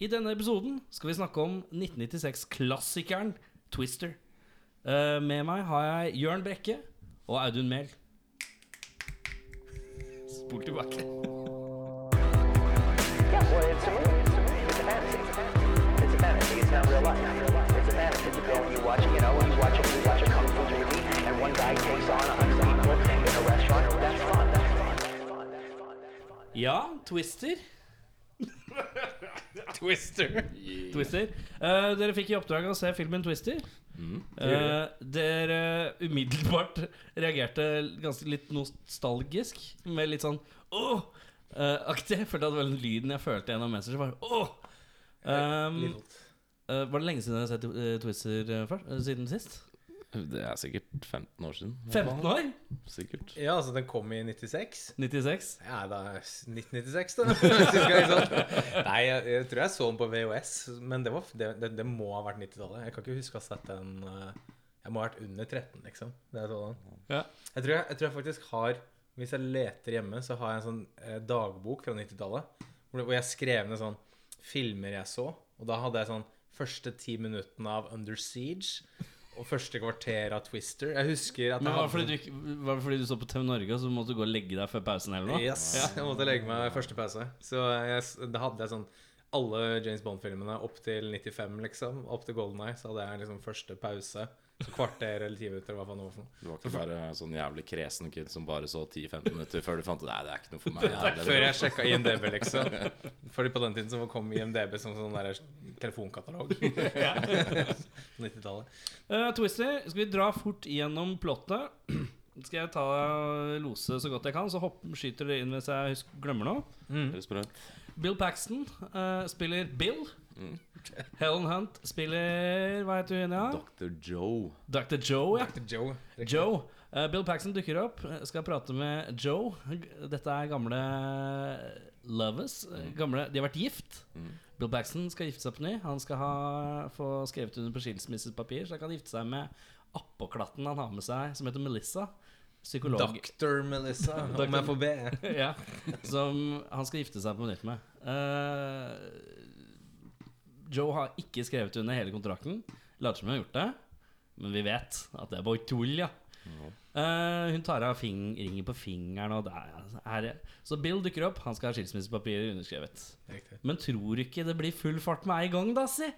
I denne episoden skal vi snakke om 1996-klassikeren Twister. Uh, med meg har jeg Jørn Brekke og Audun Mehl. Spol tilbake. Yeah, well, it's a movie. It's a movie. It's a fantasy. It's a fantasy. It's not real life. It's a fantasy. You go and you watch, you know, you watch a, you watch a kung fu movie, and one guy takes on a hundred people in a restaurant. That's fun. That's fun. That's fun. That's fun. That's fun. Ja, Twister. Twister. Twister. Eh, dere fikk i oppdrag å se filmen Twister. Eh, dere umiddelbart reagerte ganske litt nostalgisk med litt sånn åh! eh, aktig. Jeg følte at det var den lyden jeg følte gjennom mens jeg var åh! Um, eh, var det lenge siden dere har sett eh, Twister eh, før? Eh, siden sist? Det er sikkert 15 år siden. 15 år? Sikkert. Ja, altså den kom i 96. 96? Ja, da er 1996, da. Sant? Nei, jeg, jeg tror jeg så den på VHS, men det, var, det, det, det må ha vært 90-tallet. Jeg kan ikke huske å ha sett den eh, Jeg må ha vært under 13, liksom. Det er sånn. Ja. Jeg tror jeg, jeg tror jeg faktisk har Hvis jeg leter hjemme, så har jeg en sånn eh, dagbok fra 90-tallet. Hvor, hvor jeg skrev ned sånn filmer jeg så. Og da hadde jeg sånn første ti minuttene av Under Siege. Og første kvarter av Twister. Jeg husker at Men var det, fordi du, var det fordi du så på TV Norge, så måtte du gå og legge deg før pausen? eller noe? Yes, jeg måtte legge meg første pause. Så jeg, da hadde jeg sånn alle James Bond-filmene opp til 95, liksom. Opp til Golden Eye. Så hadde jeg liksom første pause. Kvarter eller ti minutter, hva faen det var for noe. Du var ikke bare sånn jævlig kresen kid som bare så 10-15 minutter før du fant ut Nei, det er ikke noe for meg. Jævlig. Før jeg sjekka IMDb, liksom. Fordi på den tiden så kom IMDb som sånn der telefonkatalog. På 90-tallet. Uh, Twister, skal vi dra fort gjennom plottet? Skal jeg ta lose så godt jeg kan, så hopp, skyter dere inn hvis jeg husker, glemmer noe. Mm. Bill Paxton uh, spiller Bill. Mm. Helen Hunt spiller Hva heter hun? Ja? Dr. Joe. Dr. Joe. ja Dr. Joe. Joe. Uh, Bill Paxton dukker opp. Skal prate med Joe. Dette er gamle lovers. eh, Gamle, de har vært gift. Mm. Bill Paxton skal gifte seg på ny. Han skal ha, få skrevet under på skilsmissepapir, så han kan gifte seg med appåklatten han har med seg, som heter Melissa. Psykolog. Dr. Melissa, om jeg får be. ja, som han skal gifte seg på nytt med. Eh, Joe har ikke skrevet under hele kontrakten. Later som hun har gjort det, men vi vet at det er bare tull, ja. Uh, hun tar av fing ringen på fingeren, og der er, Så Bill dukker opp. Han skal ha skilsmissepapirer underskrevet. Riktig. Men tror du ikke det blir full fart med en gang, da, si?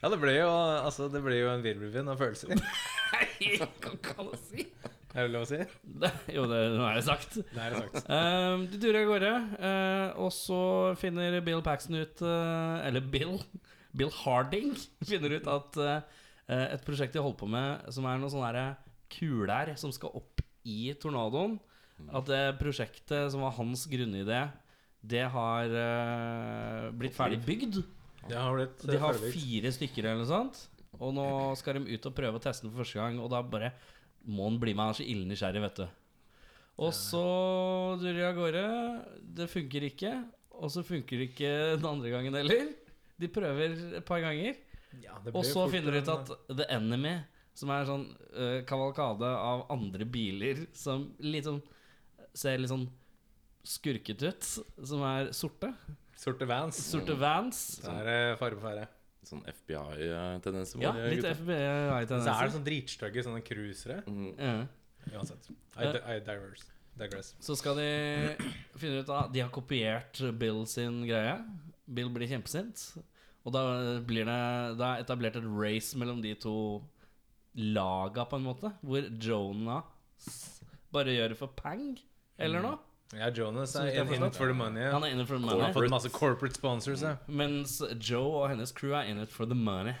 Ja, det ble jo, altså, det ble jo en virvelvind av følelser. Nei, hva kan ikke si Er det lov å si? Jo, det, nå er det sagt. Det er det sagt. Eh, de durer av gårde, uh, og så finner Bill Paxton ut uh, Eller Bill Bill Harding finner ut at eh, et prosjekt de holder på med, som er noen sånne kuler som skal opp i tornadoen At det prosjektet som var hans grunnidé, det har blitt ferdig bygd. Det har blitt De har fire stykker eller noe sånt. Og nå skal de ut og prøve å teste den for første gang, og da bare må han bli med. Han er så ille nysgjerrig, vet du. Og så durer jeg av gårde. Det funker ikke. Og så funker det ikke den andre gangen heller. De prøver et par ganger. Ja, Og så finner de ut at The Enemy, som er en sånn uh, kavalkade av andre biler som litt sånn ser litt sånn skurket ut, som er sorte. Sorte vans. Sorte vans. Det er det fare på ferde. Sånn FBI-tendenser. Ja, litt Så er det FBI-tendenser. sånn dritstygge sånne cruisere. Ja. Uansett. I, I diverse. Digress. Så skal de finne ut av de har kopiert Bill sin greie. Bill blir kjempesint. Og da blir det Da er etablert et race mellom de to laga, på en måte. Hvor Jonas bare gjør det for pang, eller noe. Ja, Jonas er in it for the money. Han er in it for the Han har fått masse corporate sponsors. Ja. Mens Joe og hennes crew er in it for the money.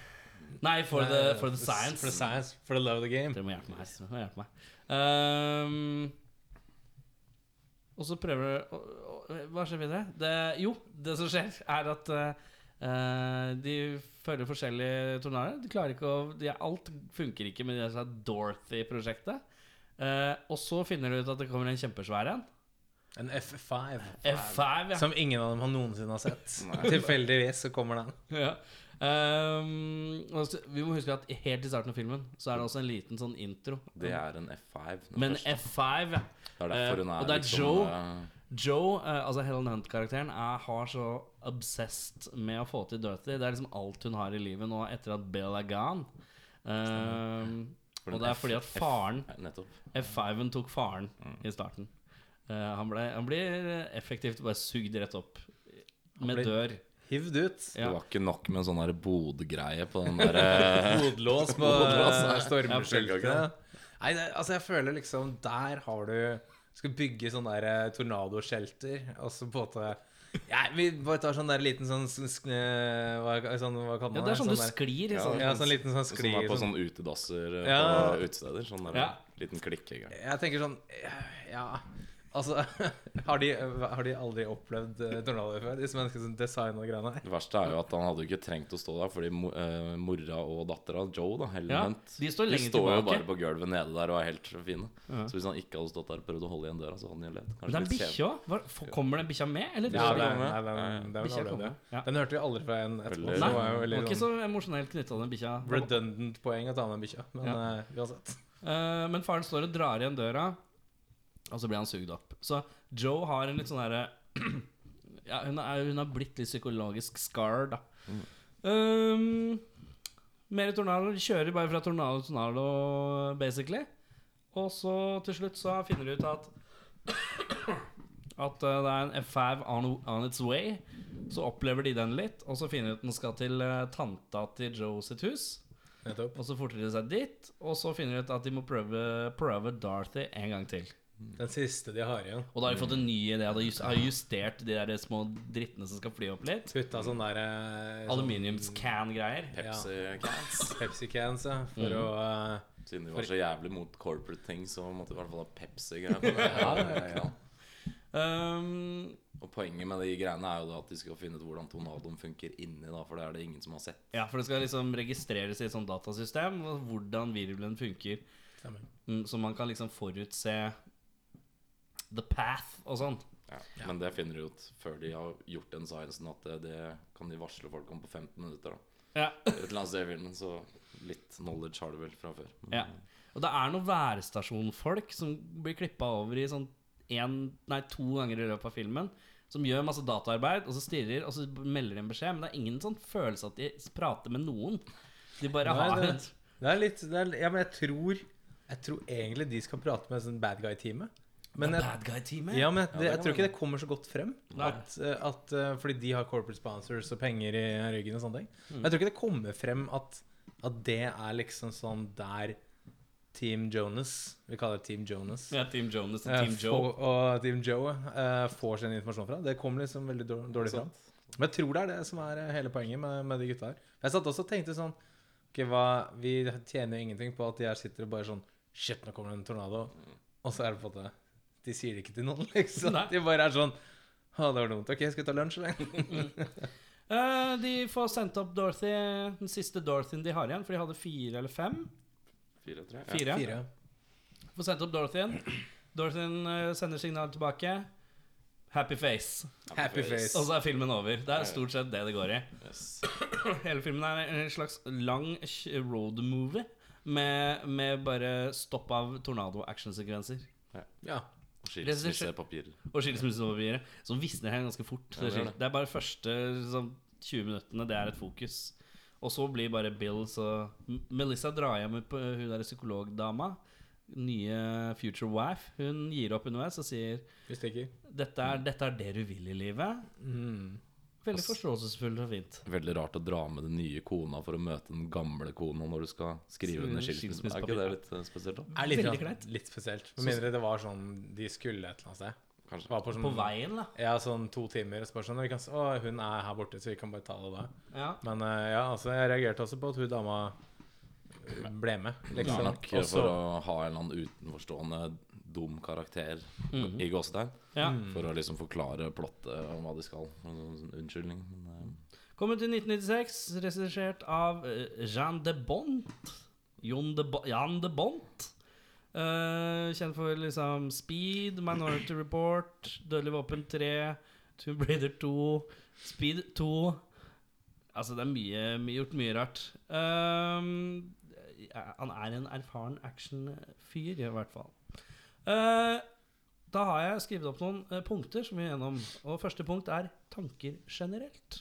Nei, for, the, for the science. For the science. For the love of the game. Dere må hjelpe meg. må hjelpe meg. Um, og så prøver og- Hva skjer videre? Det, jo, det som skjer, er at eh, eh, de følger forskjellige tornadoer. De klarer ikke å de, Alt funker ikke med det som er Dorothy-prosjektet. Uh, og så finner de ut at det kommer en kjempesvær en. En F5. F5, ja. Som ingen av dem har noensinne har sett. Tilfeldigvis så kommer den. ja. Um, altså, vi må huske at helt i starten av filmen så er det også en liten sånn intro. Det er en F5. Men første. F5, ja. det er derfor hun er og det er liksom, Joe. eh, Joe, uh, altså Helen Hunt-karakteren, er- har så obsessed med å få til Dorothy. Det er liksom alt hun har i livet nå etter at Bill er gone. Ehm, og det er fordi at faren Nei, F5-en tok faren Mm. i starten. Eh, han, ble, han blir effektivt bare sugd rett opp med dør. Hivd ut. Ja. Det var ikke nok med en sånn bodgreie på den der Bodlås på eh, nei. det, altså jeg føler liksom Der har du Skal bygge sånn der eh, tornadoshelter, og så på en måte ja, Vi bare tar sånn der liten sånn, sånn, eh, hva, sånn Hva kaller Ja, man det er sånn du der- sklir. Ja, Sånn. Ja, sånn liten sånn sklir. Sånn på sånn. sånn utedasser eh, Ja. på utesteder. Sånn der, Ja. liten klikk. Jeg tenker sånn Ja, altså Har de, har de aldri opplevd eh, tornadoer før? Disse menneskene som designer greiene her? Det verste er jo at han hadde jo ikke trengt å stå der, fordi mo eh, mora og dattera, Joe, da, Helen Ja, Hunt, de står lenger jo tilbake. bare på gulvet nede der og er helt fine. Ja. Så hvis han ikke hadde stått der og prøvd å holde igjen døra, så hadde han jo levd. Men Kanskje det er bikkja òg. Kommer den bikkja med, eller? Ja, det nei, den, den den. Ja. Den hørte vi aldri fra en etterpå. Veldig- Nei, var jo det veldig var ikke sånn så emosjonelt knytta til den bikkja. redundant poeng å ta med en bikkja. Men Ja. eh, uansett. Uh, men faren står og drar igjen døra, og så blir han sugd opp. Så Joe har en litt sånn derre Ja, hun, er, hun har blitt litt psykologisk scar, da. Um, mer tornado. De kjører bare fra tornado til tornado, basically. Og så til slutt så finner de ut at At eh, det er en F5 on, on its way. Så opplever de den litt, og så finner de ut den skal til eh, tanta til Joe sitt hus. Og så forter de seg dit, og så finner de ut at de må prøve, prøve Dorothy en gang til. Den siste de har igjen. Og da har vi fått en ny idé. De har justert de der små drittene som skal fly opp litt. Putta sånn der eh, sånn Aluminiumscan-greier. Pepsi Cans. Pepsi cans, ja. For Mm. å uh, Siden de var så jævlig mot corporate ting, så måtte de i hvert fall ha Pepsi-greier. Ja, ja, ja. Um, Og poenget med de greiene er jo at de skal finne ut hvordan tornadoen funker inni, da, for det er det ingen som har sett. ja, for det skal liksom registreres i et sånt datasystem og hvordan virvelen funker. Stemmer. Mm, Så man kan liksom forutse the path og sånn. Ja. Men det finner de ut før de har gjort den sciencen at det, det kan de varsle folk om på 15 minutter. da Ja. Et eller annet sted i filmen, så litt knowledge har du vel fra før. Ja. Og det er noen værstasjonfolk som blir klippa over i sånn en, nei, to ganger i løpet av filmen. Som gjør masse dataarbeid, og så stirrer, og så melder de en beskjed. Men det er ingen sånn følelse at de prater med noen. De bare Nei, har det, et det er litt det er, Ja, men jeg tror Jeg tror egentlig de skal prate med sånn bad guy-teamet. Men jeg, bad guy-teamet. ja, men Ja, det, jeg tror ikke det kommer så godt frem. At, eh, at, eh, fordi de har corporate sponsors og penger i ryggen og sånne ting. Mm. Jeg tror ikke det kommer frem at, at det er liksom sånn der Team Jonas Vi kaller det Team Jonas. Ja, Team Jonas og eh, Team Joe. får- og Team Joe uh, får sin informasjon fra. Det kommer liksom veldig dårlig fram. Men jeg tror det er det som er eh, hele poenget med, med de gutta her. Jeg satt også og tenkte sånn Ok, hva, Vi tjener jo ingenting på at de her sitter og bare sånn Shit, nå kommer det en tornado. Og så er det på en måte De sier det ikke til noen, liksom. Nei. De bare er sånn Å, det var dumt. Ok, skal vi ta lunsj, eller? Uh, de får sendt opp Dorothy, den siste Dorothyen de har igjen, for de hadde fire eller fem. Fire, tror jeg. Fire. Fire. Får sendt opp Dorothyen. Dorothyen uh, sender signal tilbake. Happy face. Happy face. Og så er filmen over. Det er stort sett det det går i. Yes. Hele filmen er en slags lang sh- road movie med, med bare stopp av tornado-actionsekvenser. Ja. Og skilsmissepapirer. Og skilsmissepapirer som visner her ganske fort. Ja, det er det. det er bare første sånn, 20 minuttene det er et fokus. Og så blir bare Bill så Melissa drar hjem på hun der psykologdama. Nye future wife. Hun gir opp underveis og sier dette er, 'Dette er det du vil i livet'. Mm. Veldig forståelsesfullt og fint. Veldig rart å dra med den nye kona for å møte den gamle kona når du skal skrive under skilsmisse. Er ikke det litt eh, spesielt, da? Er litt, Veldig kleint. litt spesielt. Med mindre det var sånn de skulle et eller annet sted. Kanskje. Var på, sånn, På veien, da. Ja, sånn to timer. Og så bare sånn, vi kan, å, hun er her borte, så vi kan bare ta det da. Ja. Men eh, ja, altså, jeg reagerte også på at hun dama ble med. Det Liksom. er nok for å ha en eller annen utenforstående dum karakter mm. i gåsetegn. ja. Mm. For å liksom forklare plottet om hva de skal. En sånn Unnskyldning. Men, Kommer til 1996, regissert av eh, Jean de Bont. Jon de Bo Jan de Bont. Uh, kjent for liksom Speed, Minority Report, Dødelig våpen 3, Tomb Raider 2, Speed 2 Altså, det er mye, mye gjort mye rart. Um, ja, han er en erfaren actionfyr, i hvert fall. Eh, da har jeg skrevet opp noen eh, punkter som vi er gjennom. Og første punkt er tanker generelt.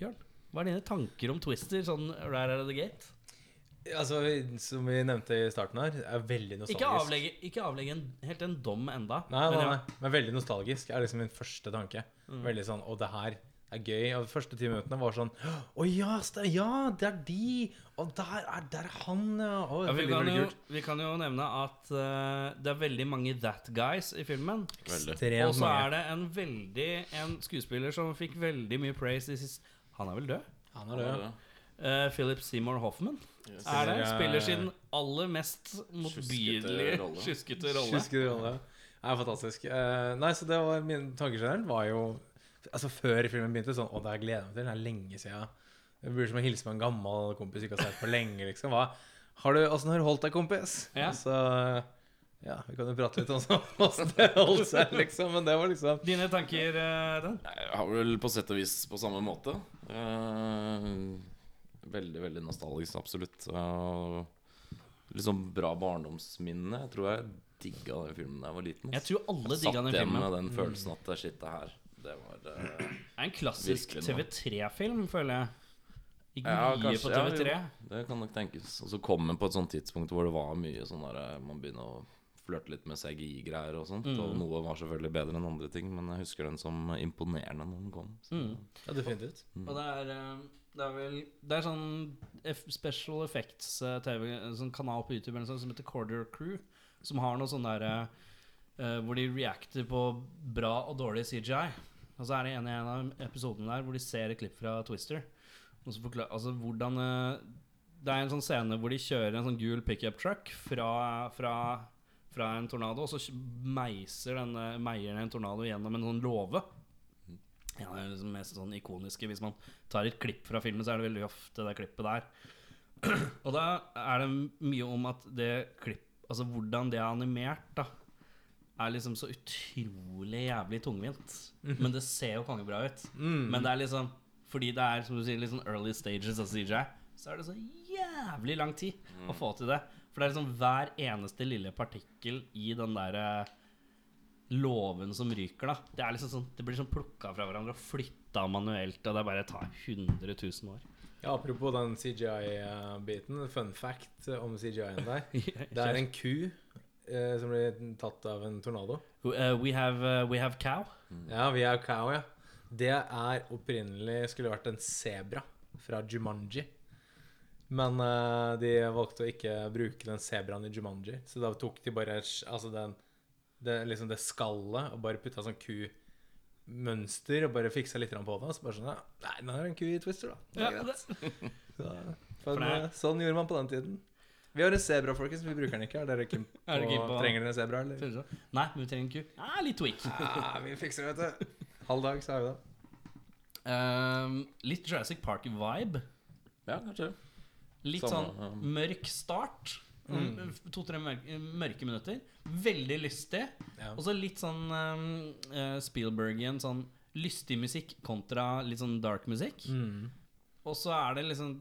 Jørn, hva er dine tanker om Twister sånn right out of the gate? Altså, Som vi nevnte i starten her, er veldig nostalgisk. Ikke avlegge, ikke avlegge en, helt en dom enda. Nei, nei, men nei, men veldig nostalgisk er liksom min første tanke. Mm. Veldig sånn Å, det her er gøy. Og de første ti minuttene var sånn Å ja, ja, det er de! Og der er, der er han, ja! Å, Ja, vi, veldig, kan veldig jo, vi kan jo nevne at uh, det er veldig mange that guys i filmen. Og så er det en veldig En skuespiller som fikk veldig mye praise Han er vel død? Han er det. Eh, Philip Seymour Hoffman Yes. er det. Spiller, sin aller mest motbydelige rolle. sjuskete rolle. Det? Er fantastisk. Uh, nei, så det var min tanker var jo Altså Før filmen begynte, sånn Å, det har jeg gleda meg til. Det er lenge siden. Det blir som å hilse på en gammel kompis ikke har sett på lenge. liksom Hva, har du, Åssen har du holdt deg, kompis? Ja. Altså, ja, vi kan jo prate litt om sånn, åssen det holdt seg, liksom. Men det var liksom Dine tanker, Dan? Jeg har vel på sett og vis på samme måte. Eh, veldig, veldig nostalgisk, absolutt. Uh, liksom bra barndomsminne. Jeg tror jeg digga den filmen da jeg var liten. Jeg tror alle Jeg digga satt den igjen med den følelsen at shit, det her Det var uh, Det er en klassisk Virkelig nå. TV3-film, føler jeg. Ikke Ja, mye kanskje, på ja, TV3. jo. Det kan nok tenkes. Og så kom den på et sånt tidspunkt hvor det var mye sånn der eh, Man begynner å flørte litt med CGI-greier og sånt. Mm. Og noe var selvfølgelig bedre enn andre ting, men jeg husker den som imponerende når den kom. Så. Mm. Ja, definitivt. Og det er, eh, det er vel Det er sånn special effects eh, TV, en sånn kanal på YouTube eller noe sånt som heter Corder Crew, som har noe sånn der eh, Hvor de reacter på bra og dårlig CGI. Og så er det en en av episodene der hvor de ser et klipp fra Twister. Og så forklar, altså hvordan eh, Det er en sånn scene hvor de kjører en sånn gul pickup truck fra, fra, fra en tornado, og så meiser denne, meier en tornado gjennom en sånn låve. Ja, det er liksom mest sånn ikoniske Hvis man tar et klipp fra filmen, så er det veldig ofte det klippet der. Og da er det mye om at det klipp Altså hvordan det er animert, da, er liksom så utrolig jævlig tungvint. Men det ser jo kongebra ut. Men det er liksom Fordi det er som du sier litt sånn early stages av CJ, så er det så jævlig lang tid å få til det. For det er liksom hver eneste lille partikkel i den derre låven som ryker, da. Det er liksom sånn Det blir sånn plukka fra hverandre og flytta manuelt, og det bare tar 100 000 år. Ja, Apropos den CGI-biten. Fun fact om CGI-en der. Det er en ku eh, som blir tatt av en tornado. Uh, we, have, uh, we have cow. Ja, vi have cow, ja. Det er opprinnelig skulle vært en sebra fra Jumanji. Men de valgte å ikke bruke den sebraen i Jumanji, så da tok de bare altså den, det, liksom det skallet og bare putta sånn kumønster og bare fiksa litt på det. Og så bare sånn ja, Nei, den er en ku i Twister, da. Det Ja, greit. det, Så, For for, det sånn gjorde man på den tiden. Vi har en sebra, folkens. Vi bruker den ikke. Er dere keen på, Er på- Trenger dere en sebra, eller? Så? Nei, men vi trenger en ku. Ah, litt tweak. Ja, vi fikser det, vet du. Halv dag, så har vi det. Um, litt Jurassic Park-vibe. Ja, kanskje. Litt Samme, sånn um... mørk start. Mm. To-tre mørke, mørke minutter. Veldig lystig. Ja. Og så litt sånn um, eh, Spielbergian, sånn lystig musikk kontra litt sånn dark musikk. Mm. Og så er det liksom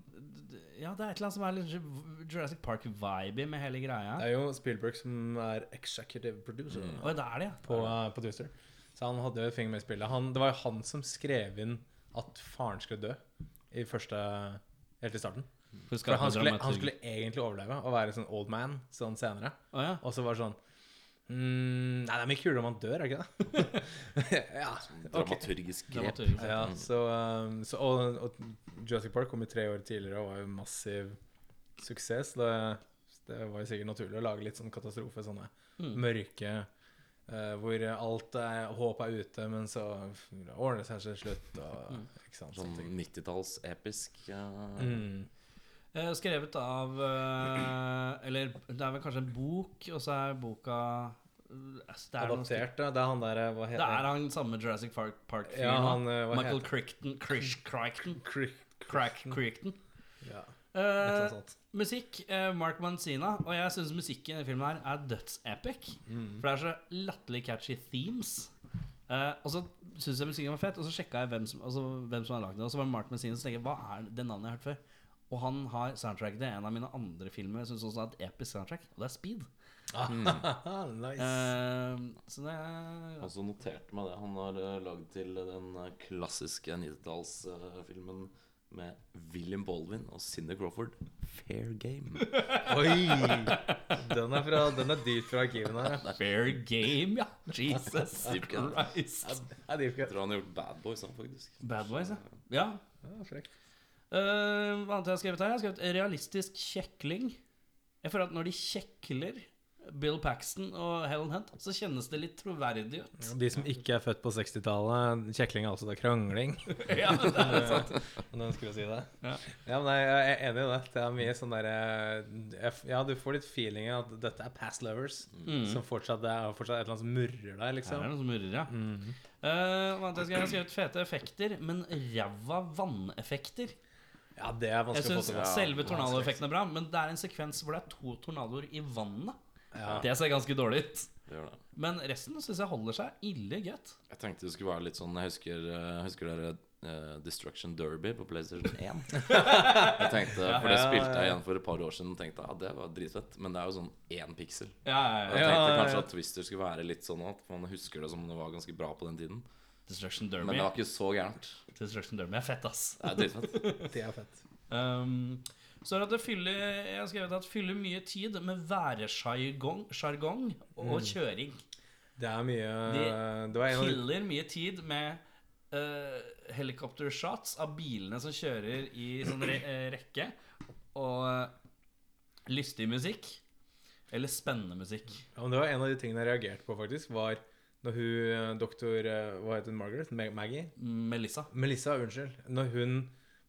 Ja, det er et eller annet som er litt Jurassic Park-vibe med hele greia. Det er jo Spielberg som er executive producer Og det er det, ja. på, uh, på Twister. Så han hadde jo et finger med i spillet. Han, det var jo han som skrev inn at faren skulle dø i første Helt i starten. For han skulle, han skulle egentlig overleve og være sånn old man sånn senere. Oh, ja. Og så var det sånn mm, Nei, det er mye kulere om man dør, er det ikke det? ja. ok. Dramaturgisk grep. Dramaturgisk. Ja, så, um, så og, og Jurassic Park kom jo tre år tidligere og var jo massiv suksess. Det, det var jo sikkert naturlig å lage litt sånn katastrofe, sånne Mm. mørke uh, Hvor alt er, håp er ute, men så ordner det seg til slutt. Og, Mm. ikke sant, Sånn 90-talls-episk. Uh, Mm. Eh, Skrevet av eh, Eller det er vel kanskje en bok, og så er boka eh, det er Adaptert, ja. Det er han der Hva Det er han samme Jurassic Park- Park-fyren. Ja, han, Michael Crichton. Crish, Crichton. Crack Crichton. Ja, Eh, musikk, eh, Mark Mancina. Og jeg syns musikken i denne filmen her er dødsepic. Mm. For det er så latterlig catchy themes. Eh, og så syns jeg musikken var fett, og så sjekka jeg hvem som, altså, hvem som har lagd det. Og så var det Mark Mancina, som tenkte hva er det navnet jeg har hørt før? Og han har soundtracket til en av mine andre filmer. Synes også har et episk soundtrack, og det er Speed. nice. uh, så det er Og så noterte meg det. Han har uh, lagd til den eh, klassiske 90-tallsfilmen med William Baldwin og Cindy Crawford. Fair Game. Oi! Den er, fra, den er dypt fra arkivene her. Fair game, ja. Jesus Christ. Jeg tror han har gjort Bad Boys, han, faktisk. Bad Boys, ja. ja. ja. Eh, hva annet jeg har skrevet her? Jeg har skrevet realistisk kjekling. Jeg føler at når de kjekler Bill Paxton og Helen Hunt, så kjennes det litt troverdig ut. De som ikke er født på 60-tallet, kjekling er altså da krangling. ja, det er sant. Om noen skulle si det. Ja. Ja, men jeg er enig i det. Det er mye sånn derre Ja, du får litt feelingen at dette er past lovers. Som fortsatt er fortsatt et eller annet som murrer der, Her er liksom. det noe som murrer, ja. Mm. Uh? Jeg har skrevet fete effekter, men ræva vanneffekter. Ja, det er vanskelig å få til. selve tornadoeffekten er bra, men det er en sekvens hvor det er to tornadoer i vannet. Ja. Det ser ganske dårlig ut. Men resten syns jeg holder seg ille greit. Jeg tenkte det skulle være litt sånn Jeg husker, jeg husker dere uh, Destruction Derby på PlayStation 1? jeg tenkte, For det Ja, spilte jeg igjen for et par år siden og tenkte ja, det var dritfett. Men det er jo sånn én piksel. Ja, ja, Jeg ja. Ja, tenkte ja, kanskje at Twister skulle være litt sånn at man husker det som det var ganske bra på den tiden. Destruction Men det var ikke så gærent. Destruction Derby er fett, ass. Det er dritfett. Det er fett. Um, så er det at det fyller Jeg har skrevet at det fyller mye tid med væresjargong og og kjøring. Det er mye De Det var Killer mye tid med uh, helikoptershots av bilene som kjører i sånn re eh, rekke, og uh, lystig musikk. Eller spennende musikk. ja, men Det var en av de tingene jeg reagerte på, faktisk. Var når hun eh, doktor eh, Hva heter hun? Margaret? Maggie? Melissa. Melissa, unnskyld. Når hun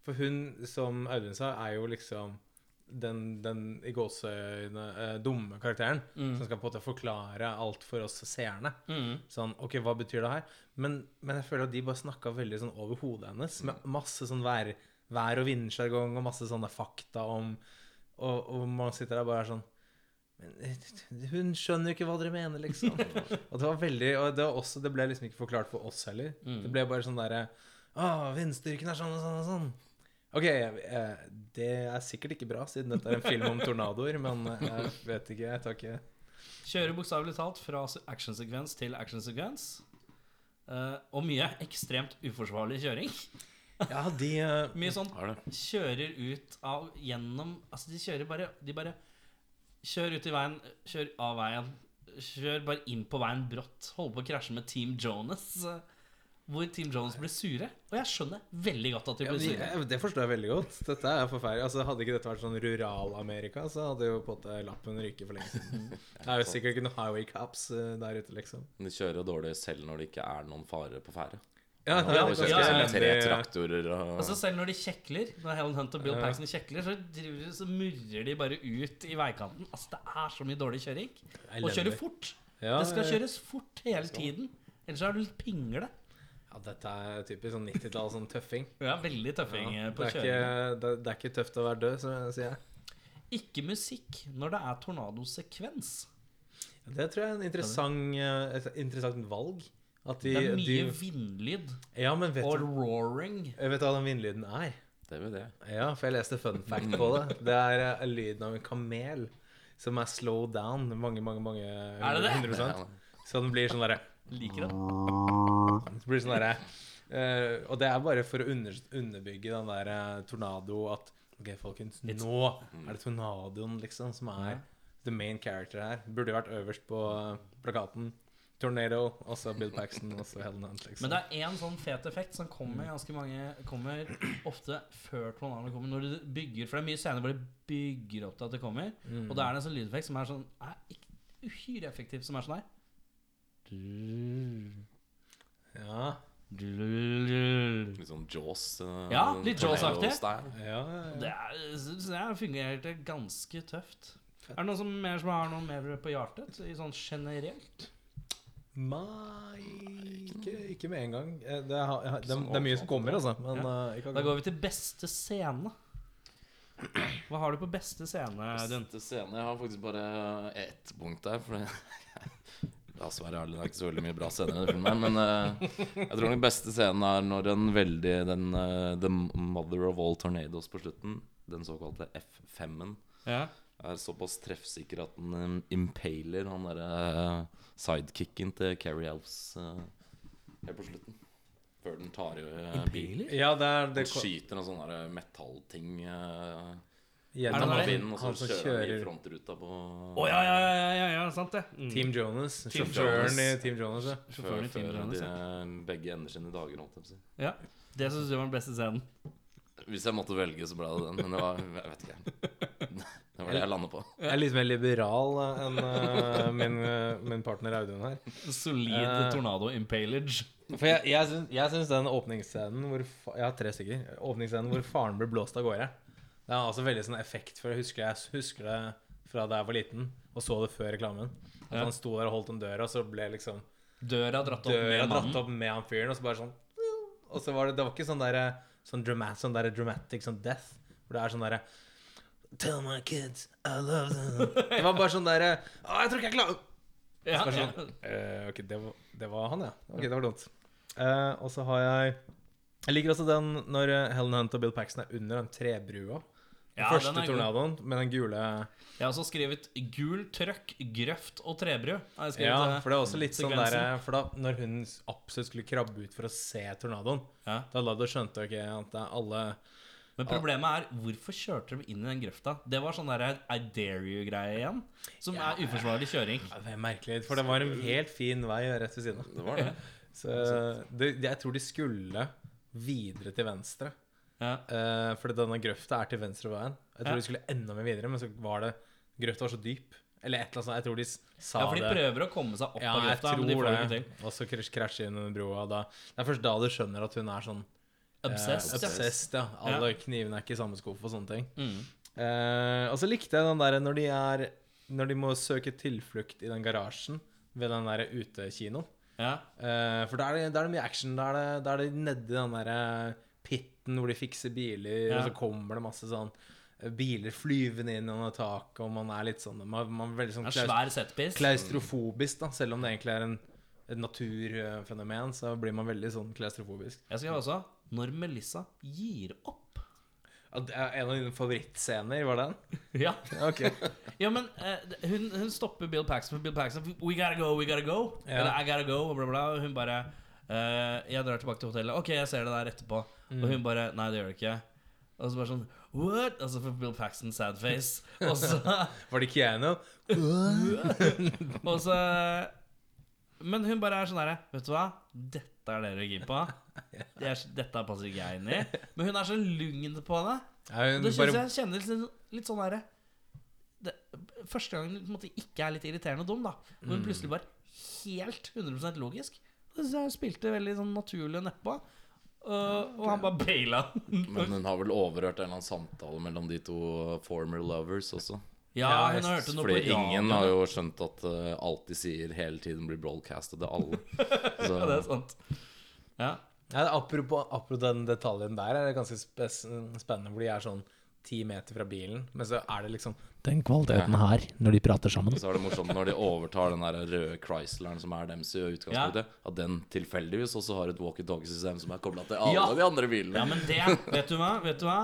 For hun, som Audun sa, er jo liksom den, den i gåseøyne eh, dumme karakteren som skal på en måte forklare alt for oss seerne. Mm. Sånn, ok, hva betyr det her? Men, men jeg føler at de bare snakka veldig sånn over hodet hennes, med masse sånn vær, vær- og vindsjargong og masse sånne fakta om Og, og man sitter der bare er sånn men eh, hun skjønner ikke hva dere mener, liksom. og det var veldig Og det, var også, det ble liksom ikke forklart for oss heller. Det ble bare sånn derre Å, vindstyrken er sånn og sånn og sånn. Ok, eh, det er sikkert ikke bra, siden dette er en film om tornadoer, men eh, jeg vet ikke. Jeg tar ikke Kjører bokstavelig talt fra se- actionsekvens til actionsekvens. Eh, og mye ekstremt uforsvarlig kjøring. Ja, de uh, Mye sånn kjører ut av gjennom Altså, de kjører bare De bare kjører ut i veien, Kjør av veien, Kjør bare inn på veien brått. Holder på å krasje med Team Jonas. Hvor Team Jonas blir sure. Og jeg skjønner veldig godt at de Ja, blir sure. ja, det forstår jeg veldig godt. Dette er forferdelig. Altså, hadde ikke dette vært sånn rural-Amerika, så hadde jo på en måte lappen ryket for lenge siden. Det er jo sikkert ikke noen highway cops eh, der ute, liksom. De kjører jo dårlig selv når det ikke er noen fare på ferde. Ja, Ja, Og ja, kjører ja, ja. tre traktorer og Altså Selv når de kjekler, når Helen Hunt og Bill Ja. Paxton kjekler, så, driver, de- så murrer de bare ut i veikanten. Altså Det er så mye dårlig kjøring. Og kjøre fort. Ja, det skal kjøres fort hele tiden. Ellers er du litt pingle. Ja, dette er typisk sånn 90-tall, sånn tøffing. Ja, veldig tøffing Ja, eh, på det, er kjøring. ikke, det, det er ikke tøft å være død, så sier jeg. Ikke musikk når det er tornadosekvens. Det tror jeg er en interessant, eh, et interessant valg. At de, Det er mye de, vindlyd ja, men vet og du, roaring. jeg vet hva den vindlyden er? Det er jo det. Ja, for jeg leste fun fact på det. Det er eh, lyden av en kamel som er slow down mange, mange, mange Er det det? 100 Så den blir sånn derre Liker det. Det blir sånn derre uh, Og det er bare for å under, underbygge den der uh, tornado at Ok, folkens, nå er det tornadoen, liksom, som er the main character her. Burde jo vært øverst på eh, plakaten. Tornado, også Bill Paxton, også Helen Hunt, liksom. Men det er én sånn fet effekt som kommer ganske mange Kommer ofte før tornadoen kommer. Når du bygger For det er mye scener hvor det bygger opp til at det kommer. Og da er det en sånn lydeffekt som er sånn er ikke uhyre effektiv, som er sånn her. Ja, Litt sånn Jaws. eh, Ja, litt Jaws-aktig. ja, ja. Det, er, jeg fungerte ganske tøft. Er det noen som, mer som har noe mer på hjertet? I sånn generelt? Nei ikke, ikke med en gang. Eh, Det er, jeg det, er- det er mye som kommer, altså. Men ja. ikke Da går vi til beste scene. Hva har du på beste scene, Audun? Beste scene Jeg har faktisk bare ett punkt der. For det La oss være ærlige, det er ikke så veldig mye bra scener i den filmen. Men uh, jeg tror den beste scenen er når den veldig den, uh, The mother of all tornadoes på slutten, den såkalte F5-en, Ja. Er såpass treffsikker at den eh, impaler han derre uh, sidekicken til Carrie Elves uh, helt på slutten. Før den tar i uh, bilen. Ja, det er det Den skyter en sånn metallting uh, gjennom vinden, og så han som kjører han i frontruta på Å ja, ja, ja, ja, ja, sant det. Mm. Team Jonas. Team Sjåføren i Team Jonas. Ja. Sjåføren i Før, Team før Jonas, de, ja. begge ender sine dager, holdt jeg på å si. ja. Det syns du var den beste scenen. Hvis jeg måtte velge, så ble det den. Men det var Jeg vet ikke. Det var det jeg landet på. Jeg er litt mer liberal eh, enn uh, min, eh, min partner Audun her. Solid uh, tornado impalage. For jeg, jeg, syns, jeg syns den åpningsscenen hvor fa Jeg har tre stykker. Åpningsscenen hvor faren blir blåst av gårde. Det er altså veldig sånn effekt, for jeg husker, jeg husker det fra da jeg var liten og så det før reklamen. At Ja. han sto der og holdt en dør, og så ble liksom Døra dratt opp døra med dratt opp med han fyren, og så bare sånn Og så var det Det var ikke sånn derre sånn, drama, sånn der dramatic sånn death, hvor det er sånn derre Tell my kids I love them. Det var bare sånn derre Å, jeg tror ikke jeg klarer Ja, ja. sånn, eh, ok, det var, det var han, ja. Ok, det var dumt. Eh, og så har jeg Jeg liker også den når eh, Helen Hunt og Bill Paxton er under den trebrua. Den Ja, første den er tornadoen med den gule Jeg har også skrevet gul trøkk, grøft og trebru. Jeg Ja, for det er også litt sånn der For da når hun absolutt skulle krabbe ut for å se tornadoen, ja. da la du skjønte ok, at alle Men problemet er, hvorfor kjørte de inn i den grøfta? Det var sånn der I dare you-greie igjen. Som er uforsvarlig kjøring. ja, Det er merkelig, for det var en helt fin vei rett ved siden av. Det var det. Så det, jeg tror de skulle videre til venstre. Ja. Uh, for denne grøfta er til venstre veien. Jeg tror Ja. de skulle enda mer videre, men så var det Grøfta var så dyp. Eller et eller annet sånt. Jeg tror de sa det. ja, for de det. prøver å komme seg opp Ja, av jeg grøfta, tror men de får det ikke til. Og så krasje krasjer inn under broa. Da. Det er først da du skjønner at hun er sånn eh, Obsessed. ja. obsessed, ja. Alle knivene er ikke i samme skuff og sånne ting. Mm. Eh, og så likte jeg den der når de er Når de må søke tilflukt i den garasjen ved den der utekinoen. Ja. Eh, for da er, det, er det mye action. Da er det, da er det nedi den der pitten hvor de fikser biler, Ja. og så kommer det masse sånn eh, biler flyvende inn under taket, og man er litt sånn Man, man er veldig sånn klaus- klaustrofobisk, da. Selv om det egentlig er en, et naturfenomen, så blir man veldig sånn klaustrofobisk. Jeg skal også Når Melissa gir opp. En av dine favorittscener, var den? Ja, Ok. ja men uh, hun, hun stopper Bill Paxton for Bill Paxton We gotta go, we gotta go. Ja. Eller I gotta go, og bla, bla. Og hun bare uh, Jeg drar tilbake til hotellet. Ok, jeg ser det der etterpå. Og hun bare Nei, det gjør det ikke. Og så bare sånn What? Altså for Bill Paxton sad face. Og så Var det Keanu? Og så Men hun bare er sånn derre Vet du hva? Dette er dere gira på. Det er, dette passer ikke jeg inn i. Men hun er så lugn på det. Ja, hun det synes bare, jeg kjenner litt, litt sånn der det, Første gangen hun på en måte ikke er litt irriterende og dum, da. Hvor hun plutselig bare helt 100% logisk. Så synes jeg hun spilte veldig sånn naturlig nedpå. Og, og han bare baila. Men hun har vel overhørt en eller annen samtale mellom de to former lovers også. Ja, Ja, hun har hørt det noe Fordi på ingen har jo skjønt at uh, alt de sier hele tiden blir broadcastet til alle. Så, Ja, det er sant. Ja. ja, apropos, apropos den detaljen der, er det ganske spennende, hvor de er sånn ti meter fra bilen, men så er det liksom Den kvaliteten her, når de prater sammen. så er det morsomt når de overtar den der røde Chrysleren som er deres i utgangspunktet, at den tilfeldigvis også har et walkietalkie-system som er kobla til alle Ja. de andre bilene. ja, men det Vet du hva? Vet du hva?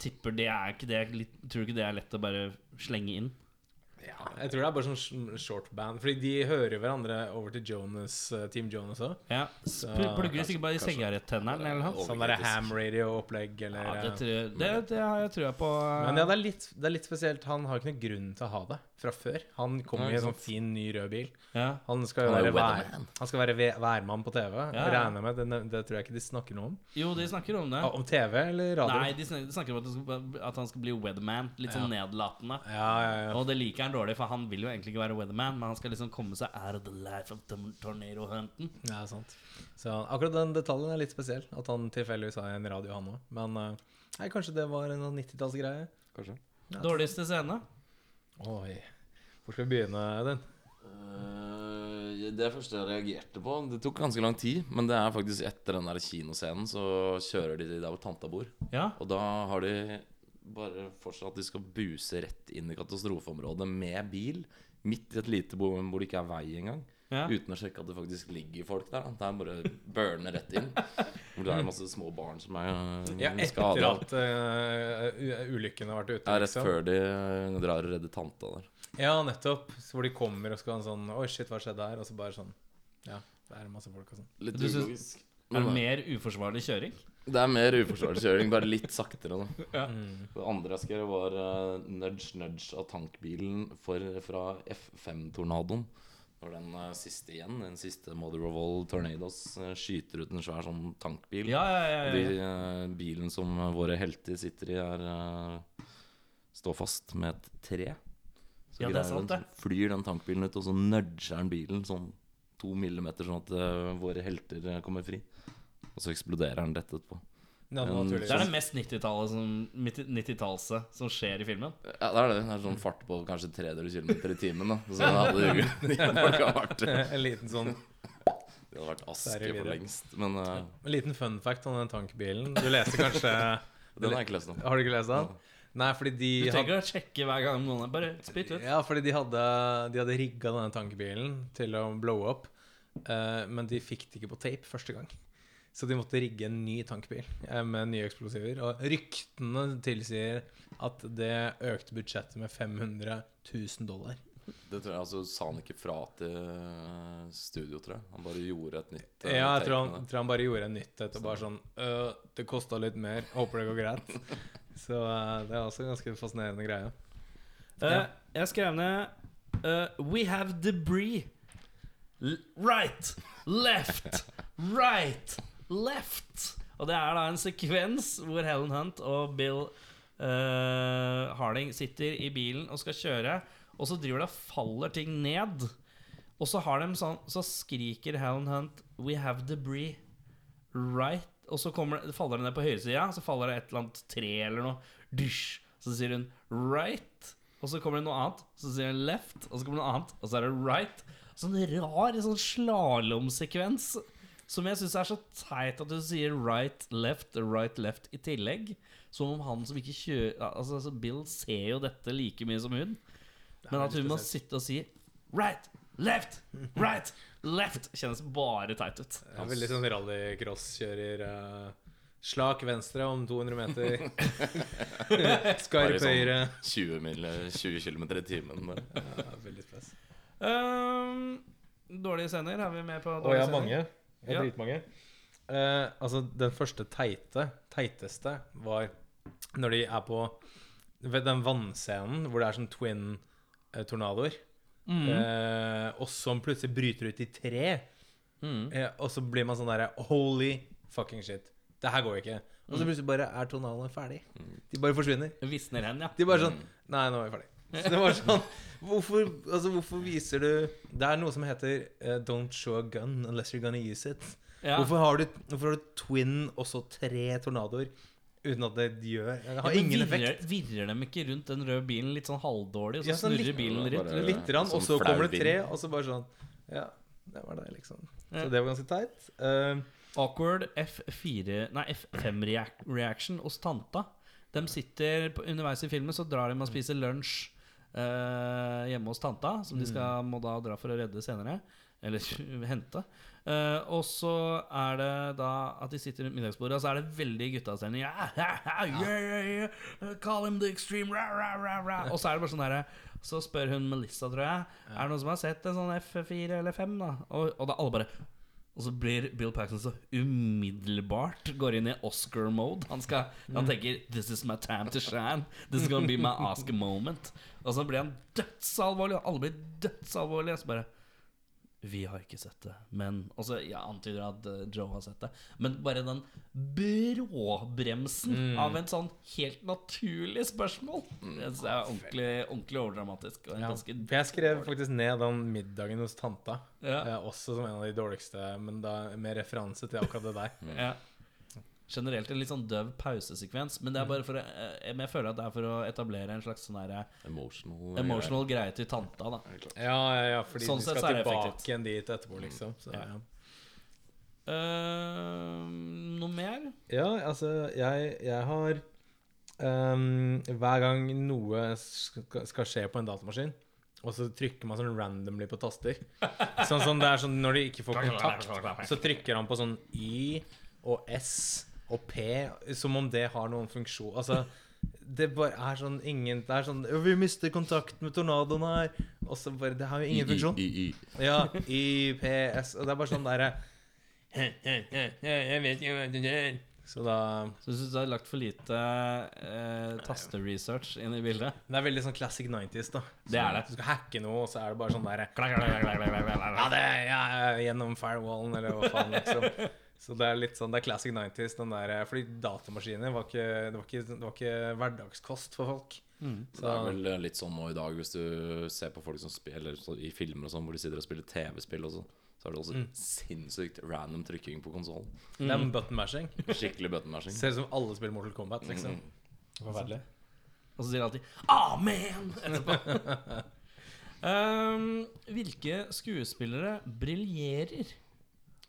Tipper det er ikke det litt, Tror du ikke det er lett å bare slenge inn? Ja, jeg tror det er bare sånn shortband. short band, fordi de hører hverandre over til Jonas, eh, Team Jonas òg. Ja, Så, Plugger de sikkert bare i sigarettenneren eller noe? Sånn derre ham radio-opplegg eller Ja, det, eh, tror, jeg- det, det har jeg trua på. Men ja, det er, litt, det er litt spesielt. Han har ikke noen grunn til å ha det fra før. Han kommer ja, i en sånn fin, ny rød bil. Ja. Han skal jo være, vær, han skal være værmann på TV. Ja, Jeg regner med, det, det tror jeg ikke de snakker noe om. Jo, de snakker om det. Ah, Om TV eller radio? Nei, de snakker, om at, det skal, at han skal bli weatherman. Litt sånn nedlatende. Ja, ja, ja. Og det liker han dårlig, for han vil jo egentlig ikke være weatherman, men han skal liksom komme seg out of the life of the tornado hunten. ja, sant. Så akkurat den detaljen er litt spesiell. At han tilfeldigvis har en radio, han òg. Men eh, nei, kanskje det var en 90-tallsgreie. Kanskje. Dårligste scene? Oi. Hvor skal vi begynne, den? Eh, det første jeg reagerte på Det tok ganske lang tid, men det er faktisk etter den der kinoscenen så kjører de der hvor tanta bor. Ja. Og da har de bare for seg at de skal buse rett inn i katastrofeområdet med bil. Midt i et lite bo hvor det ikke er vei engang. Ja. uten å sjekke at det faktisk ligger folk der. Det er bare burne rett inn. Hvor det er masse små barn som er uh, Ja, etter at uh, ulykken har vært ute. Er rett liksom. før de uh, drar og redder tanta der. Ja, nettopp. Så hvor de kommer og skal ha en sånn Oi, shit, hva skjedde her? Og så bare sånn Ja, det er masse folk og sånn. Litt ulogisk. Er det mer uforsvarlig kjøring? Det er mer uforsvarlig bare litt saktere. Da. Ja. Mm. Det andre jeg skrev, var uh, nudge nudge av tankbilen for, fra F5-tornadoen. Når den uh, siste igjen, den siste Mother of All Tornadoes, uh, skyter ut en svær sånn tankbil. Ja, ja, de uh, bilen som våre helter sitter i, er uh, står fast med et tre. Så Ja, det er sant, det. flyr den tankbilen ut, og så nudger den bilen sånn to millimeter, sånn at uh, våre helter kommer fri. Og så eksploderer den rett etterpå. Ja, Men- Det er det mest 90-tallet som, 90-tallset som skjer i filmen. Ja, det er det. Det er sånn fart på kanskje 300 km i timen. da Så hadde det, vært En liten sånn det hadde vært aske for lengst. Men uh, En liten fun fact om den tankbilen. Du leste kanskje den har jeg ikke lest om. Har du ikke lest den? Nei, fordi de Du trenger ikke å sjekke hver gang noen er Bare spytt ut. ja, fordi de hadde, de hadde rigga denne tankbilen til å blow up, uh, men de fikk det ikke på tape første gang. Så de måtte rigge en ny tankbil eh, med nye eksplosiver. Og ryktene tilsier at det økte budsjettet med 500 000 dollar. Det tror jeg altså sa han ikke fra til uh, studio, tror jeg. Han bare gjorde et nytt uh, Ja, jeg tror han, tror han bare gjorde et nytt et og bare sånn «Øh, Det kosta litt mer. Håper det går greit. Så eh, det er også en ganske fascinerende greie. Eh, jeg skrev ned uh, We have debris. L right, left, right, left. Og det er da en sekvens hvor Helen Hunt og Bill uh, Harding sitter i bilen og skal kjøre, og så driver det og faller ting ned. Og så har sånn Så skriker Helen Hunt We have debris right Og så kommer, faller det ned på høyresida, så faller det et eller annet tre eller noe. Dysj. Så sier hun right, og så kommer det noe annet. Så sier hun left, og så kommer det noe annet, og så er det right. Sånn rar sånn slalåmsekvens som jeg syns er så teit at du sier right, left, right, left i tillegg. Som om han som ikke kjører Altså, altså Bill ser jo dette like mye som hun. Men at hun må sitte og si right, left, right, left kjennes bare teit ut. Det er veldig sånn rallycross-kjører. eh, slak venstre om 200 meter. Skarp høyre. sånn 20, mil, 20 km i timen. Ja, veldig spes. Um, dårlige scener. Er vi med på Å, dårlige jeg har scener? mange. Ja. har dritmange. Eh, altså, den første teite, teiteste, var når de er på Ved den vannscenen hvor det er sånn twin-tornadoer. Mm. Eh, og som plutselig bryter ut i tre. Mm. Eh, og så blir man sånn derre Holy fucking shit. Det her går ikke. Og Mm. så plutselig bare er tornadoene ferdig. De bare forsvinner. Visner hen, ja. De bare sånn Nei, nå er vi ferdig. Så det var sånn Hvorfor, altså, hvorfor viser du Det er noe som heter eh, Don't show a gun unless you're gonna use it. ja. Hvorfor, har du, hvorfor har du twin og så tre tornadoer uten at det gjør Det har Ja, men ingen virrer, effekt. Virrer dem ikke rundt den røde bilen litt sånn halvdårlig, og så Ja, sånn snurrer litt- bilen rundt? Bare- Litt. Litt, rann, og Sånn så kommer det tre, vind. og så bare sånn Ja, det var det, liksom. Ja. Så det var ganske teit. Eh, Awkward F4 Nei, F5-reaction hos tanta. De sitter på, Underveis i filmen så drar de og spiser lunsj hjemme hos tanta, som de skal, må da dra for å redde senere. Eller hente. Uh, og så er det da at de sitter rundt middagsbordet, og så er det veldig guttastemning. Yeah, yeah, yeah, call him the extreme rah, rah, rah, rah. Og så er det bare sånn derre Så spør hun Melissa, tror jeg, er det noen som har sett en sånn F4 eller 5, da? Og, og da alle bare og så blir Bill Paxton så umiddelbart Går inn i Oscar-mode. Han, han tenker 'This is my time to shine'. This is gonna be my Oscar moment. Og så blir han dødsalvorlig, og alle blir dødsalvorlige. Så bare Vi har ikke sett det, men Og så jeg antyder at eh, Joe har sett det. Men bare den bråbremsen av en sånn helt naturlig spørsmål Det synes jeg er ordentlig, ordentlig overdramatisk. Og en ja. jeg skrev faktisk ned den middagen hos tanta, Ja. eh, også som en av de dårligste, men da med referanse til akkurat det der. Ja. Generelt en litt sånn døv pausesekvens. Men det er bare for å, eh, men jeg føler at det er for å etablere en slags sånn der Emotional. emotional greie til tanta. da Ja, ja, ja, fordi Sånn de skal så tilbake igjen dit etterpå, liksom. Så, Ja. ja. Eh, Noe mer? Ja, altså, jeg, jeg har um, Hver gang noe skal, skal skje på en datamaskin, og så trykker man sånn randomly på taster. Sånn som det er sånn når de ikke får kontakt, så trykker han på sånn Y og S og P, som om det har noen funksjon. Altså, det bare er sånn ingen Det er sånn 'Vi mister kontakt med tornadoen her.' Og så bare Det har jo ingen funksjon. I, i, i. Ja, YPS Og det er bare sånn derre Jeg vet ikke hva du gjør. Så da Så du syns du har lagt for lite eh, tasteresearch inn i bildet? Det er veldig sånn classic 90s, da. Det er det. Du skal hacke noe, og så er det bare sånn derre Ja, det er ja, gjennom firewallen, eller hva faen, liksom. Så det er litt sånn, det er classic 90s, den der Fordi datamaskiner var ikke, det var ikke, det var ikke hverdagskost for folk. Så Det er vel litt sånn nå i dag, hvis du ser på folk som spiller så, i filmer og sånn, hvor de sitter og spiller TV-spill og sånn, så er det også sinnssykt random trykking på konsollen. Det er button mashing. Skikkelig button mashing. Ser ut som alle spiller Mortal Kombat, liksom. Forferdelig. Og så sier de alltid 'Amen!' etterpå. um, hvilke skuespillere briljerer?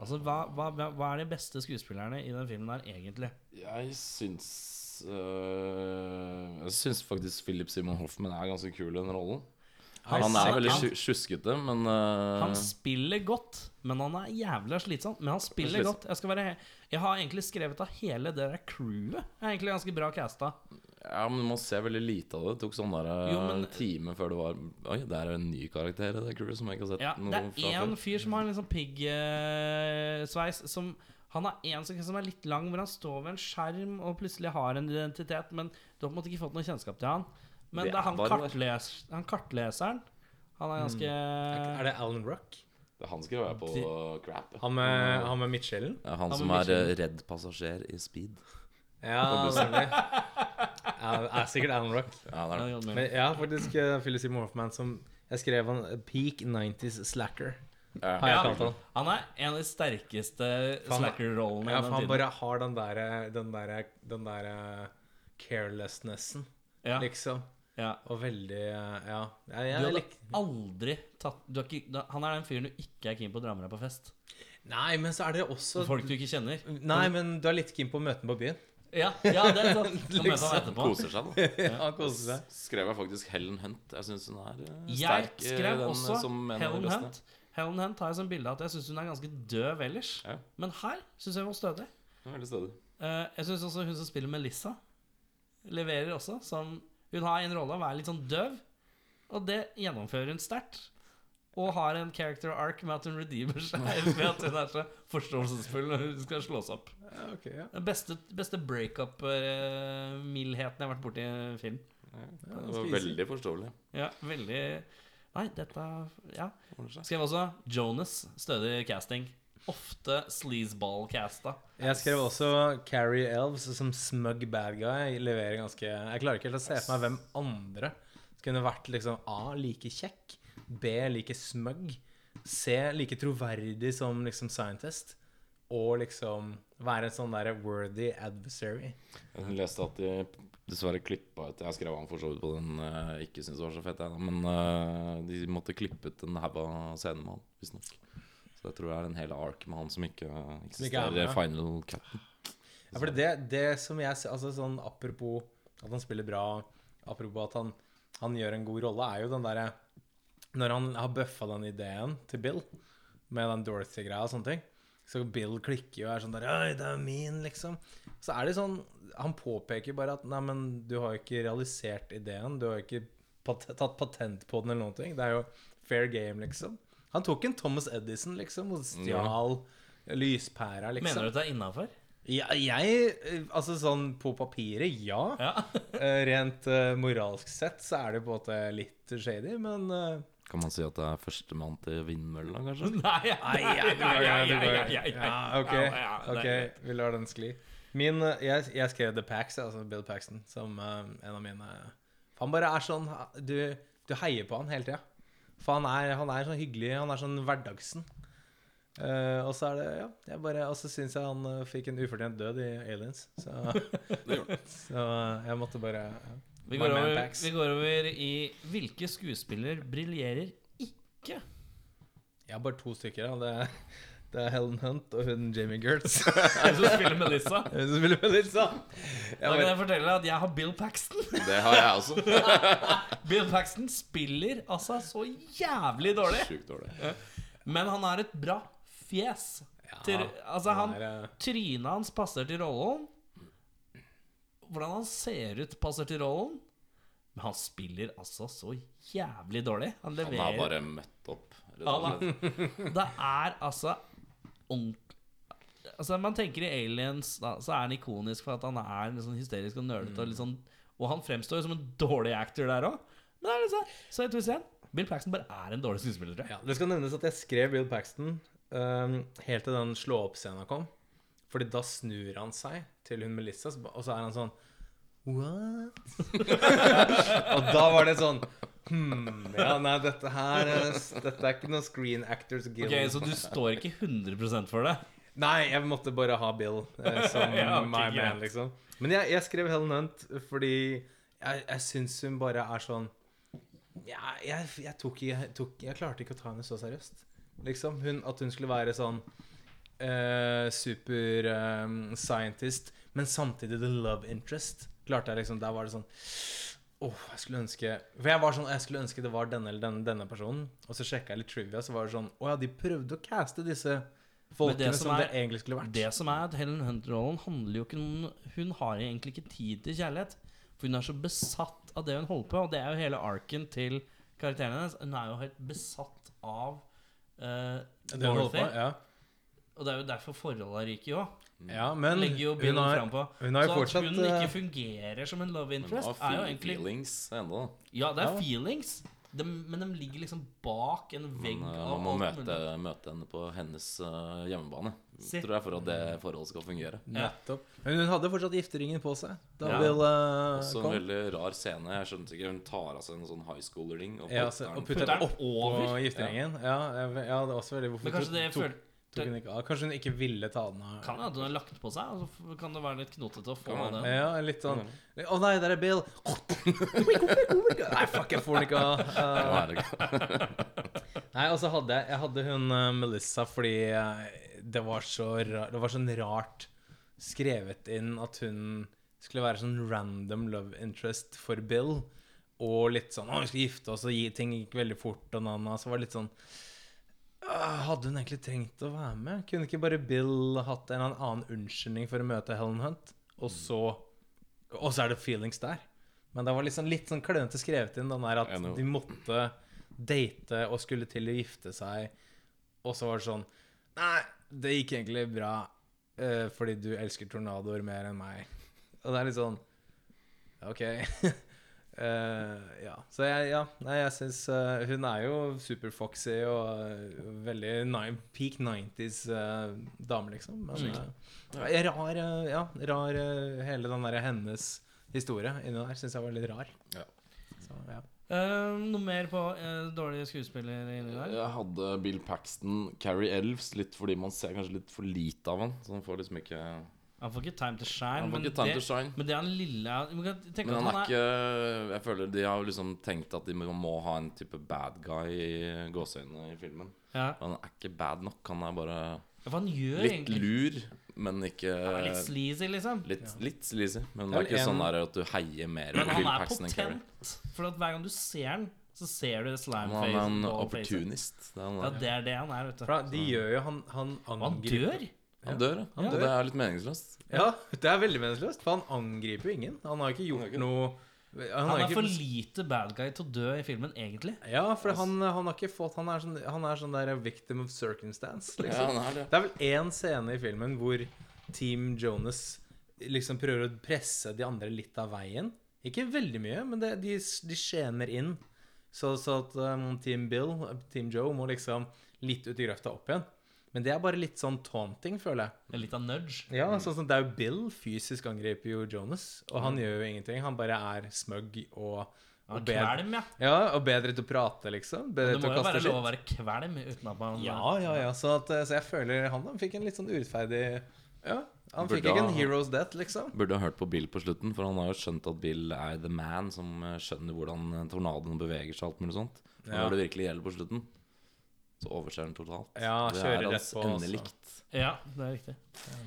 Altså, hva, hva, hva er de beste skuespillerne i den filmen der, egentlig? Jeg syns øh, Jeg syns faktisk Philip Simon Hoffman er ganske kul i den rollen. Han Han er veldig sjuskete, men øh, Han spiller godt, men han er jævla slitsom. Men han spiller Slitsom. godt. Jeg, være, jeg har egentlig skrevet av hele det der crewet. Er egentlig ganske bra casta. Ja, men man ser veldig lite av det. Det tok sånn der Jo, men- en time før det var Oi, det er en ny karakter i det crewet som jeg ikke har sett Ja, noe det er fra én fyr som har en liksom piggsveis som Han har én som er litt lang, hvor han står ved en skjerm og plutselig har en identitet, men du har på en måte ikke fått noe kjennskap til han. Men Det det, er han, er kartles, han kartleseren. Han er ganske Er det Alan Ruck? Det er han skal være på crap. Han med, han med midtskjellen? Ja, han Han som er øh, redd passasjer i Speed. Ja, nemlig. Det er sikkert Alan Rock. Ja, det er det. Men jeg har faktisk uh, Philip Seymour Hoffman som Jeg skrev han uh, Peak 90s Slacker. Ja. Har jeg Ja. kalt han. Han er en av de sterkeste slacker-rollene. Ja, i for den han bare har den derre Den der, Den der carelessnessen, ja, liksom. ja. Og veldig uh, Ja. Jeg, Du jeg, hadde lik- aldri tatt du har ikke, Han er den fyren du ikke er keen på å dra med deg på fest. Nei, men så er det også Folk du ikke kjenner. Nei, men du er litt keen på å møte ham på byen. Ja, ja det er sant. Kan møte Liksom. han etterpå. Koser seg, da. Ja, han koser seg. Skrev jeg faktisk Helen Hunt. Jeg syns hun er øh, Jeg sterk. øh, skrev den, også som en av Helen. Hunt. Helen Hunt har jeg som bilde at jeg syns hun er ganske døv ellers. Ja. Men her syns jeg hun var stødig. Hun er Veldig stødig. Eh, jeg syns også hun som spiller Melissa, leverer også. Som, hun har en rolle av å være litt sånn døv, og det gjennomfører hun sterkt. Og har en character arc med at hun redeemer seg ved at hun er så forståelsesfull når hun skal slås opp. Okay, ja. Den beste, beste breakup-mildheten jeg har vært borti i film. Ja, det det var veldig forståelig. Ja, veldig Nei, dette Ja. Skrev også Jonas. Stødig casting. Ofte sleazeball-casta. Jeg skrev også Carrie Elves som smug bad guy. Leverer ganske Jeg klarer ikke helt å se for meg hvem andre kunne vært liksom A. Like kjekk. B. Like smug. C. Like troverdig som liksom scientist. Og liksom være en sånn der worthy adversary. Jeg leste at de dessverre klippa ut Jeg skrev han for så vidt på den jeg ikke syntes var så fett, jeg, men øh, de måtte klippe ut en haug av scener med han, visstnok. Så jeg tror det er en hel ark med han som ikke er eksisterer. i Final cut. Ja, for det, det som jeg Altså sånn apropos at han spiller bra, apropos at han, han gjør en god rolle, er jo den derre Når han har bøffa den ideen til Bill med den Dorothy-greia og sånne ting, så Bill klikker jo og er sånn der Oi, det er min, liksom. Så er det sånn Han påpeker bare at Nei, men du har jo ikke realisert ideen. Du har jo ikke pat tatt patent på den eller noen ting. Det er jo fair game, liksom. Han tok en Thomas Edison, liksom, og stjal lyspæra, liksom. Mener du at det er innafor? Ja, jeg Altså sånn på papiret, ja. Ja. Eh, Rent uh, moralsk sett så er det på en måte litt shady, men eh, Kan man si at det er førstemann til vindmølla, kanskje? Nei, Nei, ja, du går, ja, du går. ja, ja, ja. Ja, ok, vi lar den skli. Min, eh, jeg, jeg skrev The Pax, altså Bill Paxton, som uh, en av mine han bare er sånn Du, du heier på han hele tida. For han er, han er sånn hyggelig, han er sånn hverdagsen. Uh, og så er det Ja, jeg bare Og så syns jeg han uh, fikk en ufortjent død i Aliens. Så, Det gjorde han. så eh, jeg måtte bare ja. Vi går, over, vi går over i hvilke skuespiller briljerer ikke? Jeg har bare to stykker. Da. Det, Det er Helen Hunt og hun Jamie Gertz. Hun som spiller Melissa? Hun som spiller Melissa. Jeg Da kan jeg fortelle deg at jeg har Bill Paxton. Det har jeg også. Bill Paxton spiller altså så jævlig dårlig. Sjukt dårlig. Men han har et bra fjes. Til, altså han er, eh, Trynet hans passer til rollen. Hvordan han ser ut, passer til rollen. Men han spiller altså så jævlig dårlig. Han Han har bare møtt opp. Ja. Det er altså ordentlig Altså Man tenker i Aliens, da, så er han ikonisk for at han er litt sånn hysterisk og nølete. Og, sånn, og han fremstår jo som en dårlig actor der òg. Men det er liksom, så jeg tror igjen Bill Paxton bare er en dårlig skuespiller. tror jeg. ja, det skal nevnes at jeg skrev Bill Paxton um, helt til den slå-opp-scenen kom. Fordi da snur han seg til hun Melissa, og så er han sånn What? og da var det sånn Hmm, ja, nei, dette her Dette er ikke noe Screen Actors Guild. Ok, Så du står ikke 100% for det? Nei, jeg måtte bare ha Bill eh, som Ja, okay, my man, liksom. Men jeg, jeg skrev Helen Hunt fordi jeg, jeg syns hun bare er sånn ja, jeg, jeg, tok, jeg, tok, jeg klarte ikke å ta henne så seriøst. Liksom. Hun, at hun skulle være sånn eh, super eh, scientist, men samtidig the love interest. Klarte jeg liksom Der var det sånn Åh, jeg skulle ønske For jeg var sånn Jeg skulle ønske det var denne eller denne, denne personen. Og så sjekka jeg litt trivia, så var det sånn Å ja, de prøvde å caste disse folkene som som, er- det egentlig skulle vært. Det som er at Helen Hunt-rollen handler jo ikke om Hun har egentlig ikke tid til kjærlighet. For hun er så besatt av det hun holder på, og det er jo hele arken til karakteren hennes. Hun er jo helt besatt av uh, Det hun holder på, ja. Og det er jo derfor forholdet ryker jo. ja, men hun har, frem på. hun har jo Så at hun ikke eh, fungerer som en love interest, interest, har er jo egentlig feelings ennå. Ja, det er Ja. feelings, de, men de ligger liksom bak en vegg Men uh, man må møte, møte henne på hennes uh, hjemmebane. Se. Tror jeg For at det forholdet skal fungere. Nettopp. Men hun hadde fortsatt gifteringen på seg da Ja. Bill uh, Også en kom. veldig rar scene. Jeg skjønte ikke Hun tar av seg en sånn high school-ring og Ja, putter så, den og putter Putter den den opp over? gifteringen. Ja, ja, det er også veldig Hvorfor Men kanskje tok, det tok, føl- tok hun ikke av? Kanskje hun ikke ville ta den av? Kan hende hun har lagt på seg, og så kan det være litt knotete å få av det. den. Ja, litt sånn Å nei, der er Bill! Nei, fuck, jeg får den ikke av. Eh. Nei, og så hadde jeg, jeg hadde hun uh, Melissa fordi uh, det var så ra- Det var sånn rart skrevet inn at hun skulle være sånn random love interest for Bill. Og litt sånn Å, vi skal gifte oss, og gi, ting gikk veldig fort, og nana. Så var det litt sånn «Ah, Hadde hun egentlig trengt å være med? Kunne ikke bare Bill hatt en eller annen unnskyldning for å møte Helen Hunt? Og så Og så er det feelings der. Men det var liksom litt sånn klønete skrevet inn, den der at de måtte date og skulle til å gifte seg, og så var det sånn Nei, det gikk egentlig bra eh, fordi du elsker tornadoer mer enn meg. Og det er litt sånn OK. Eh, ja. Så jeg, ja, nei, jeg syns uh, Hun er jo super-foxy og uh, veldig peak 90s eh, dame, liksom. Men rar, ja, rar hele den der hennes historie inni der syns jeg var litt rar. Ja. Så, ja. Noe mer på dårlige skuespillere inni der? Jeg hadde Bill Paxton, Carrie Elves, litt fordi man ser kanskje litt for lite av han. Så han får liksom ikke Han får ikke time to shine. Han får men ikke time det, to shine. Men det er han lille Men han, han er han ikke Jeg føler de har liksom tenkt at de må ha en type bad guy i gåseøynene i filmen. ja. Han er ikke bad nok. Han er bare Ja, for han gjør litt egentlig lur, men ikke litt sleazy, liksom. Litt, litt sleazy. Men Det er ikke en- sånn der at du heier mer Men han Bill er potent. For at hver gang du ser han, så ser du det slime Han er en opportunist. Det er han, Ja, det er det han er, vet du. For de gjør jo Han, han han angriper dør. Han dør, ja. Han Og dør. det er litt meningsløst. Ja, det er veldig meningsløst, for han angriper jo ingen. Han har ikke gjort ikke- noe Han, Han er ikke for lite bad guy til å dø i filmen, egentlig. Ja, for han, han har ikke fått Han er sånn, han er sånn der victim of circumstance, Ja, liksom. han er det. Det er vel én scene i filmen hvor Team Jonas liksom prøver å presse de andre litt av veien. Ikke veldig mye, men det, de, de skjener inn. Så, så at um, Team Bill, Team Joe, må liksom litt ut i grøfta opp igjen. Men det er bare litt sånn taunting, føler jeg. Det er litt av nudge. Ja, sånn som det er jo Bill fysisk angriper jo Jonas, og han gjør jo ingenting. Han bare er smug og, og, bedre, kvalm, ja. ja, og bedre til å prate, liksom. Bedre Det må jo kaste være lov å skitt. være kvelm uten at man Ja, ja, ja. Så, at, så jeg føler han da fikk en litt sånn urettferdig Ja, han fikk ikke en hero's death, liksom. Burde ha hørt på Bill på slutten, for han har jo skjønt at Bill er the man som eh, skjønner hvordan tornadoen beveger seg og alt mulig sånt. Ja. Når det virkelig gjelder på slutten. Så overser den totalt. Ja, det kjører er på hans på, altså. endelikt. Ja, det er riktig.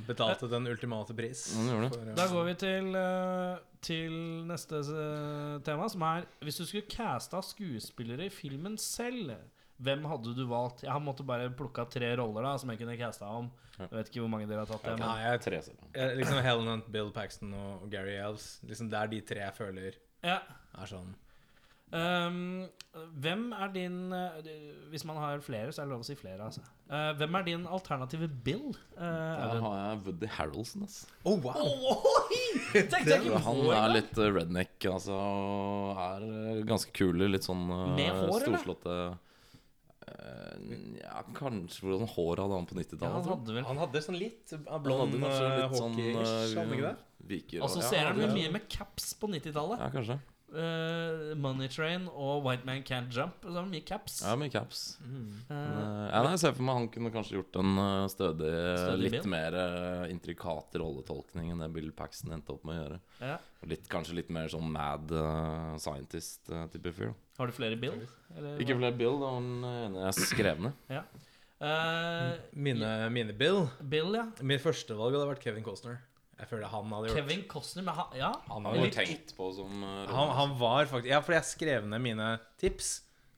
Betalte den ultimate pris. For, eh, Da går vi til, eh, til neste eh, tema, som er Hvis du skulle casta skuespillere i filmen selv, hvem hadde du valgt? Jeg har måttet bare plukka tre roller da som jeg kunne casta om. Jeg vet ikke hvor mange dere har tatt det. Ja, Nei, jeg, Tre selv. liksom Helen Hunt, Bill Paxton og, og Gary Elves. Liksom Det er de tre jeg føler ja. er sånn Ehm, hvem er din eh, Hvis man har flere, så er det lov å si flere. Altså. Uh, hvem er din alternative Bill? Uh, Da har jeg Woody Harroldson. Altså. Oh, wow! oh, Han er litt eh, redneck, altså. Og er eh, ganske kul. Litt sånn uh, Med hår, eller? storslåtte eh, Ja, kanskje Hvordan hår hadde han på 90-tallet? han hadde Han hadde sånn litt blond hadde litt sånn hockey-ish, eh, hadde han ikke det? Viker Og så ja, ser han jo mye med caps på 90-tallet. Ja, kanskje. Eh, Money Train og White Man Can't Jump. Så mye caps. Ja, mye caps. Eh, Men, eh, ja, nei, jeg ser for meg han kunne kanskje gjort en stødig, Stødig litt bil. mer uh, intrikat rolletolkning enn det Bill Paxton endte opp med å gjøre. ja. Litt, kanskje litt mer sånn mad uh, scientist-type fyr. Har du flere Bill? Eller Ikke flere Bill, det var den ene jeg skrev ned. Ja. Eh, Mine, mine Bill Bill, ja. Mitt første valg hadde vært Kevin Costner. Jeg føler han hadde gjort Kevin Costner men han, Ja. Han, hadde var tenkt på som uh, han, han var faktisk Ja, fordi jeg skrev ned mine tips,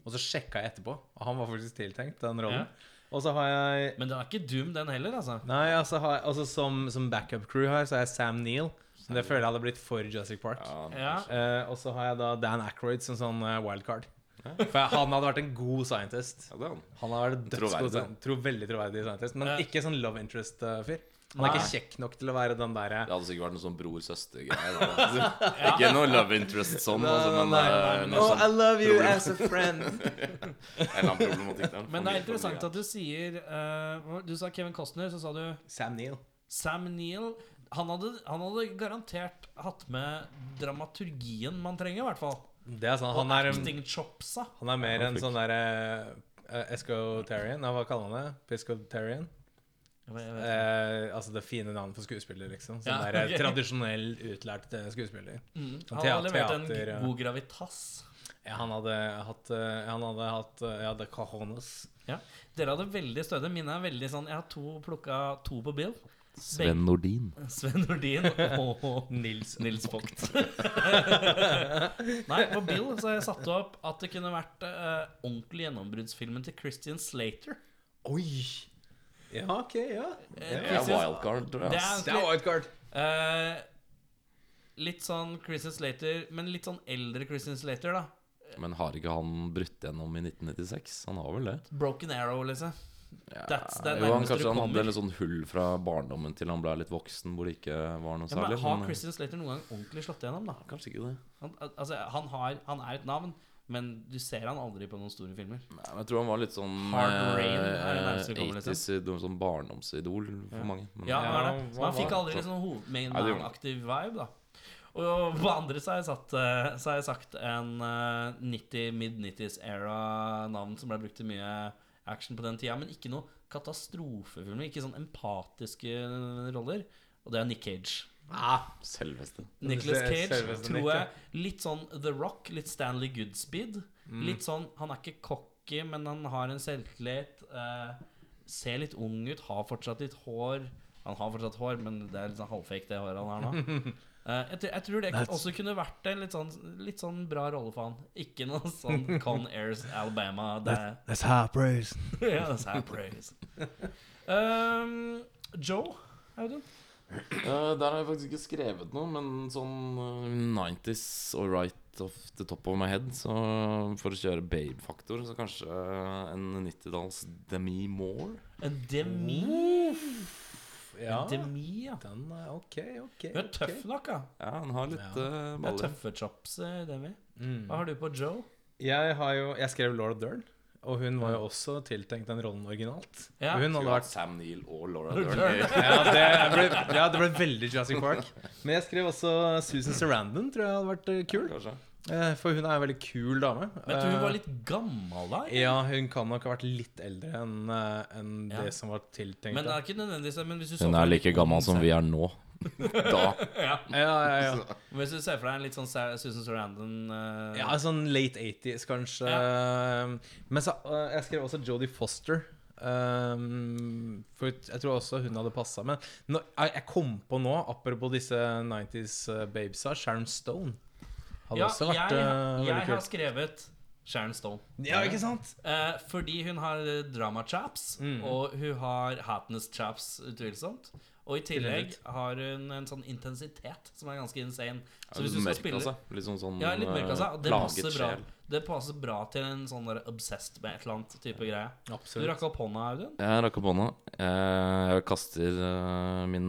og så sjekka jeg etterpå. Og han var faktisk tiltenkt den rollen. Ja. Og så har jeg Men det er ikke Doom, den heller, altså. Nei, altså, har jeg, altså som, som backup crew her, så er jeg Sam Neill. Men det føler jeg hadde blitt for Jurassic Park. Ja, Ja. Eh, og så har jeg da Dan Aykroyd som sånn uh, wildcard. For han hadde vært en god scientist. ja, han. Han har vært dødsgod Troverdig. tro, Veldig troverdig scientist. Men Ja. ikke sånn love interest-fyr. Han er ikke kjekk nok til å være den derre Det hadde sikkert vært noe sånn bror-søster-greier. da. Ikke noe love interest sånn, altså, men Nei, nei, nei, Oh, sånn I love you problem. as a friend. en problematikk der. Men det er interessant at du sier uh, Du sa Kevin Costner, så sa du Sam Neill. Sam Neill. Han hadde, han hadde garantert hatt med dramaturgien man trenger, i hvert fall. Det er sånn, han er, acting chopsa. han er mer enn en sånn derre uh, Escotarian. Hva kaller han det? Piscotarian? Eh, altså det fine navnet for skuespiller, liksom. Sånn Ja, der. Tradisjonell utlært eh, skuespiller. Mm. Sånn Han hadde teater- levert en god gravitas. Ja, han hadde hatt eh, Han hadde hatt eh, Ja, The Cajones. Dere hadde veldig stødig. Mine er veldig sånn Jeg har to plukka to på Bill. Sven Nordin. Sven Nordin og Nils Nils Vogt. Nei, på Bill så har jeg satt opp at det kunne vært uh, ordentlig gjennombruddsfilmen til Christian Slater. Oi! Ja, OK, ja. Eh, Det er wildcard, tror jeg. Det er wildcard. Uh, litt sånn Christian Slater, men litt sånn eldre Christian Slater, da. Men har ikke han brutt gjennom i 1996? Han har vel det? Broken Arrow, liksom. Ja, That's the jo, han, kanskje han hadde en sånn hull fra barndommen til han ble litt voksen, hvor det ikke var noe Ja, men har Christian Slater noen gang ordentlig slått igjennom, da? Kanskje ikke det. Han, altså, han, har, han er et navn, men du ser han aldri på noen store filmer. Nei, men jeg tror han var litt sånn Hard Rain er det nærmeste vi kommer, 80s idol, sånn barndomsidol for mange. Men, Ja, han er det. Men han fikk aldri sånn liksom ho- main Nei, det gjorde han. man-aktiv vibe, da. Og på andre så har jeg, satt, eh, så har jeg sagt en eh, 90 mid-90s-era-navn som ble brukt til mye action på den tida, men ikke noe katastrofefilmer. Ikke sånn empatiske roller. Og det er Nick Cage. Ah, Selveste. Nicholas Cage selveste tror jeg Litt sånn The Rock, litt Stanley Goodspeed. Litt sånn Han er ikke cocky, men han har en selvtillit. eh, ser litt ung ut, har fortsatt litt hår. Han har fortsatt hår, men det er litt sånn halvfake, det håret han har nå. Uh, jeg, tror- jeg tror det That's- også kunne vært en litt sånn, litt sånn bra rolle for han. Ikke noe sånn Con Airs Alabama. Det er, That's high praise. ja, that's high praise. Um, Joe, Audun? Eh, der har jeg faktisk ikke skrevet noe, men sånn uh, 90s og right off the top of my head. Så for å kjøre babe-faktor, så kanskje en 90-talls Demi Moore. En Demi. Ja, En Demi, ja. den er OK, OK. Hun er tøff nok, da. Ja, han har litt Ja. er baller. tøffe chops, eh, Demi. Mm. Hva har du på Joe? Jeg har jo Jeg skrev Laura Dern, og hun var jo også tiltenkt den rollen originalt. Ja. Hun hadde vært Sam Neill og Laura Dern. Ja det, ble, ja, det ble veldig Jurassic Park. Men jeg skrev også Susan Sarandon, tror jeg hadde vært eh, kul. Kanskje. Eh, For hun er en veldig kul dame. Men hun var Eh, litt gammel da. Ja, hun kan nok ha vært litt eldre enn en Ja. det som var tiltenkt. Men det er ikke nødvendigvis Men hvis du så Hun er like gammel som vi er nå. Da. ja. Ja, ja, ja. Hvis du ser for deg en litt sånn Susan Sarandon uh... Ja, sånn late 80s, kanskje. Men så, uh, jeg skrev også Jodie Foster. Um, for jeg tror også hun hadde passa. Men nå, jeg, jeg kom på nå, apropos disse 90s uh, babesa, Sharon Stone hadde Ja, også vært jeg, uh, jeg veldig har skrevet Sharon Stone. Ja, ikke sant? Eh, fordi hun har eh, drama-chaps, Mm. og hun har hatness-chaps, utvilsomt. Og i tillegg har hun en sånn intensitet som er ganske insane. Så hvis du skal spille altså. Litt sånn, sånn Ja, litt mørk, altså. eh, det passer bra, det passer bra til en sånn der obsessed med et eller annet type greie. Absolutt. Du rakk opp hånda, Audun. Jeg rakk opp hånda. Jeg, jeg kaster eh, min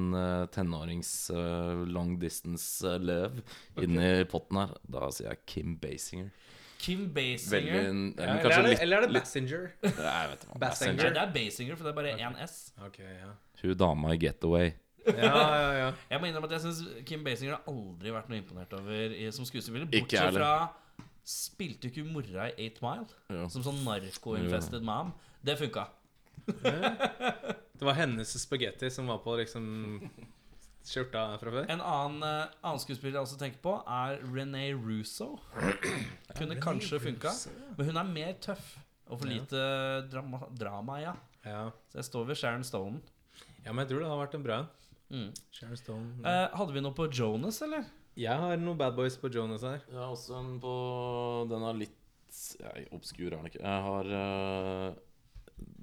tenårings eh, long distance-løv inn i potten her. Da sier jeg Kim Basinger. Kim Basinger. Veldig, Ja, eller, er det, litt, eller er det litt Bassinger? Nei, jeg vet ikke. Bassinger. Nei, det er Basinger, for det er bare én S. Ok, ja. Hun dama i Getaway. Ja, ja, ja. Jeg må innrømme at jeg syns Kim Basinger har aldri vært noe imponert over i, som skuespiller. Bortsett fra Spilte ikke mora i Eight Mile? Ja. Som sånn narkoinfested mam? Det funka. Det var hennes spagetti som var på liksom skjorta fra før. En annen, eh, annen skuespiller jeg også tenker på, er René Russo. Kunne kanskje funka, men hun er mer tøff. Og for lite drama, drama, ja. Ja. Så jeg står ved Sharon Stone. ja, men jeg tror det hadde vært en bra en. Mm. Sharon Stone. Eh, hadde vi noe på Jonas, eller? Jeg har noen bad boys på Jonas her. Jeg har også en på Den er litt ja, Obskur er den ikke. Jeg har uh,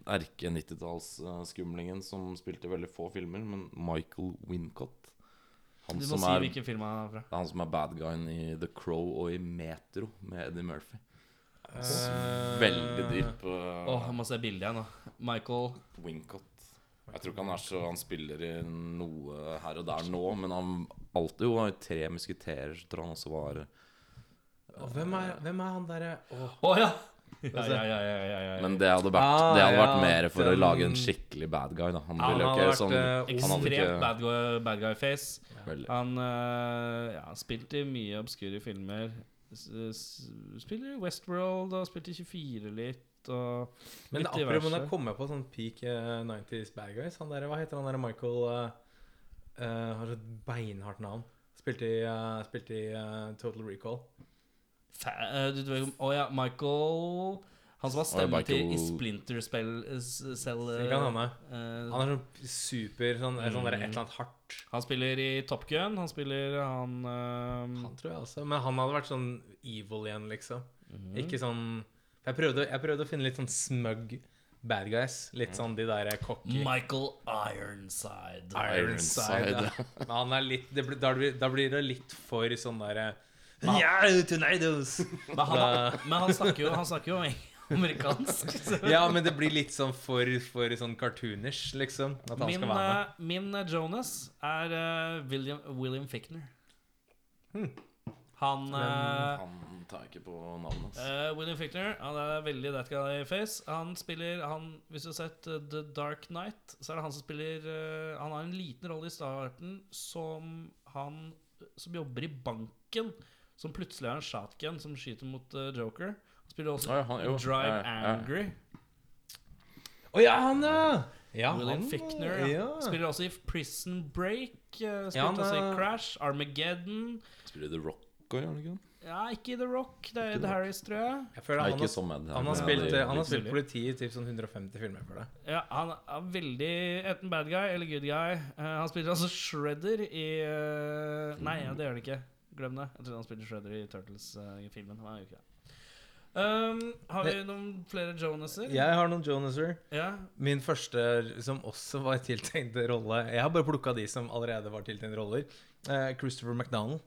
erke 90-tallsskumlingen som spilte veldig få filmer, men Michael Wincott. Han Du må som, si er, hvilken film han er fra. det er han som er bad guyen i The Crow og i Metro med Eddie Murphy. Uh, Veldig dyp uh, Åh, jeg må se bildet igjen, da. Michael Wincott. Jeg tror ikke han er så Han spiller i noe her og der nå, men han alltid var i Tre musketerer, så tror han også var Og hvem, er, hvem er han derre Åh, Å oh. Ja, ja. Men det hadde vært, Ah, det hadde vært mer for den- å lage en skikkelig bad guy. Da. Han Ja, ville jo ikke sånn eh, Ekstremt ikke bad guy, bad guy face. Han uh, ja, spilte i mye obskure filmer. Spiller i Westworld og spilte i 24 litt. Og Men apropos diverse. å komme på sånn peak uh, 90s bad guys han der, Hva heter han der Michael uh, uh, Har så beinhardt navn. Spilte i, eh, spilte i eh, Total Recall. Fa eh, du, vet, Å ja, Michael Han som har stemme til i Splinter Spell uh, Cell hende. eh, Han er sånn super sånn, sånn der, et eller annet hardt. han spiller i Top Gun. Han spiller han eh, Han tror jeg også. Men han hadde vært sånn evil igjen, liksom. Mm. Ikke sånn jeg prøvde, jeg prøvde å finne litt sånn smug bad guys. Litt sånn de der cocky Michael Ironside. Ironside. Ironside. Ja. Men han er litt det blir, da, blir, da blir det litt for sånn derre Ja! Men han, men han snakker jo, han snakker jo amerikansk. så- Ja, men det blir litt sånn for, for sånn cartoonish, liksom. At han Min, skal være med. eh, min eh, Jonas er eh, William, William Fickner. Han eh, Han tar ikke på navnet hans. Uh, William Fickner Han er veldig that guy face. Han spiller han, Hvis du har sett The Dark Knight, så er det han som spiller uh, Han har en liten rolle i starten som han som jobber i banken, som plutselig har en shotgun som skyter mot uh, Joker. Han spiller også Å ja, han- jo. Drive Ja, ja. Angry. Å ja, han, ja! ja William Fickner. Ja. Ja. Spiller også i Prison Break. Uh, spiller Ja, han også i er- Crash. Armageddon. Spiller The Rock òg, gjør han ikke? Ja, ikke i The Rock. Det er Ed The Harris, tror jeg. Jeg føler Nei, han, har, han, har spilt, han har spilt politi i typ sånn 150 filmer for det. Ja, Han er veldig enten bad guy eller good guy. Uh, han spiller altså Shredder i uh, Nei, ja, det gjør han ikke. Glem det. Jeg trodde han spilte Shredder i Turtles-filmen. han gjør ikke det. Um, har vi noen flere Jonaser? Jeg har noen Jonaser. Ja. Min første som også var tiltenkt rolle Jeg har bare plukka de som allerede var tiltenkt roller. Uh, Christopher McDonald.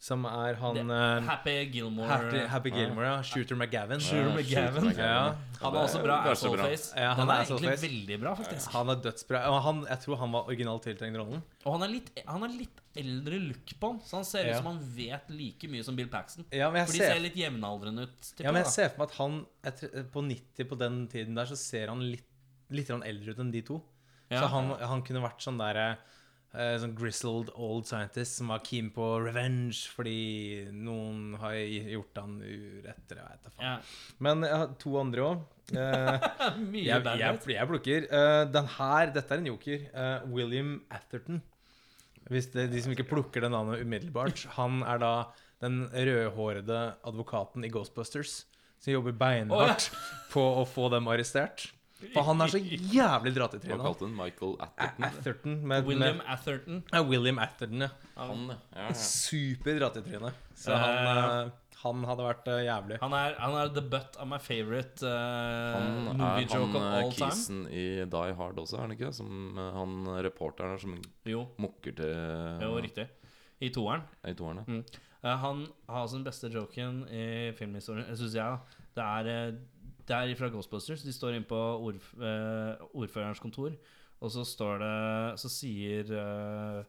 Som er han eh, Happy Gilmore. Happy, Happy Gilmore, ja. Shooter McGavin. Shooter McGavin. Shooter Ja. Han er også bra Er bra. Ja, han Den er er egentlig face. veldig bra, faktisk. Han er dødsbra. Og han, jeg tror han var originalt tiltenkt rollen. Og han er litt, han er litt eldre look på han, så han ser ut som han vet like mye som Bill Paxton. Ja, men For de ser, ser litt jevnaldrende ut. ja, men jeg, da. ser for meg at han etter, på 90 på den tiden der, så ser han litt, litt eldre ut enn de to. Ja. Så han, han kunne vært sånn der eh, Sånn grizzled old scientist som var keen på revenge fordi noen har gjort han urett, eller jeg vet da faen. Ja. Men jeg har to andre òg. Mye jeg, jeg, jeg plukker. Eh, den her, dette er en joker. Eh, William Atherton. Hvis det, de som ikke plukker det navnet umiddelbart Han er da den rødhårede advokaten i Ghostbusters som jobber beinhardt på å få dem arrestert. For han er så jævlig dra til Hva trynet. kalte den Michael Atherton? Atherton med, William med, Atherton. ja, William Atherton, ja. Han, ja. ja, ja. Super dratt i trynet. Så han, ja, ja. eh, han hadde vært eh, jævlig. Han er, han er the butt of my favorite uh, movie joke han of eh, all time. Han er kisen i Die Hard også, er han ikke? Som eh, han reporteren som Jo, mukker til jo, riktig. I toeren. i toerne. Mm. Uh, han har sin beste joken i filmhistorien, syns jeg. da. Det er, eh, det er fra Ghostbusters. De står inne på ordf eh, ordførerens kontor, og så står det Så sier uh,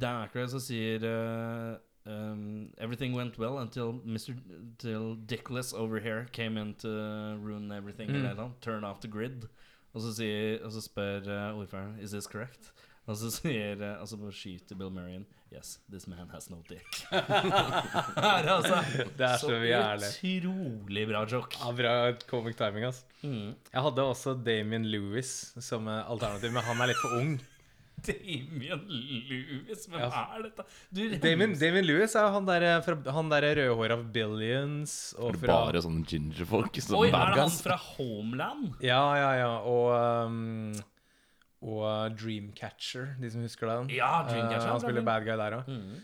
Dan Aykroyd så sier uh, um, Everything went well until Mr. Till Dickless over here came in to ruin everything. Mm. Turn off the grid. Og så, sier, og så spør uh, ordføreren Is this correct? Og så sier uh, Og så skyter Bill Murray inn Yes, this man has no dick. Her, altså. Det er så jævlig. utrolig bra joke. Ja, bra comic timing, altså. Mm. Jeg hadde også Damien Lewis som eh, alternativ, men han er litt for ung. Damien Lewis, hvem Ja. er dette? Du, Damien, Damien Lewis er han der, eh, fra- han der rødhåra Billions og fra bare sånne gingerfolk? Sånn Oi, er det han fra Homeland? Ja, ja, ja. Og um, Og uh, Dreamcatcher, de som husker den. Ja, Dreamcatcher, uh, han spiller bad guy der òg. Mm.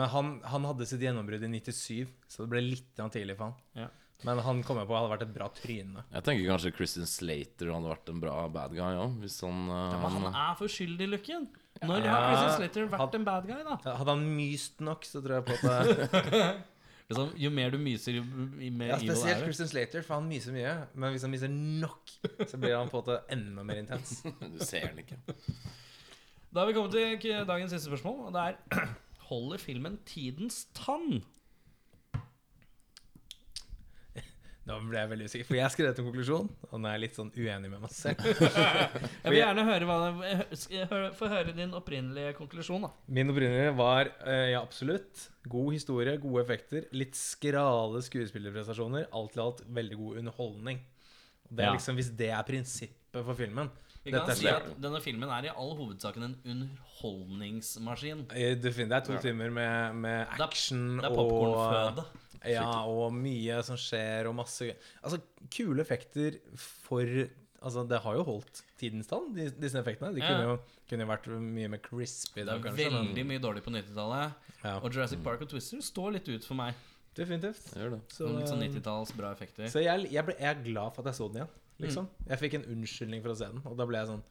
Men han, han hadde sitt gjennombrudd i 97, så det ble litt tidlig for han. Ja. Men han kom jeg på hadde vært et bra tryne. Jeg tenker kanskje Christian Slater hadde vært en bra bad guy òg, hvis han, eh, Men han er for skyldig, Lukken. Når Ja. har Christian Slater vært Han- en bad guy, da? Hadde han myst nok, så tror jeg på at det, Liksom, jo mer du myser, jo mer Ja, evil Spesielt er du. Christian Slater, for han myser mye. Men hvis han myser nok, så blir han på en måte enda mer intens. Du ser han ikke. Da har vi kommet til dagens siste spørsmål, og det er Holder filmen tidens tann? Nå ble jeg veldig usikker, for jeg skrev en konklusjon, og nå er jeg litt sånn uenig med meg selv. Jeg vil gjerne høre hva få høre din opprinnelige konklusjon. da Min opprinnelige var eh, ja, absolutt. God historie, gode effekter. Litt skrale skuespillerprestasjoner. Alt i alt veldig god underholdning. Det er Ja. liksom, Hvis det er prinsippet for filmen Vi kan er si at Denne filmen er i all hovedsaken en underholdningsmaskin. eh, Det er to timer med, med Det er- Det er og popkornføde. Ja, og mye som skjer, og masse Altså, kule effekter for Altså, det har jo holdt tidens tann, de- disse effektene. De kunne jo kunne jo vært mye mer crispy da, kanskje. veldig mye dårlig på 90-tallet. ja, Og Jurassic Park og Twister står litt ut for meg. definitivt. Det det. Så, litt sånn eh, 90-talls bra effekter. Så jeg, jeg, ble, jeg er glad for at jeg så den igjen. Liksom. Mm. Jeg fikk en unnskyldning for å se den, og da ble jeg sånn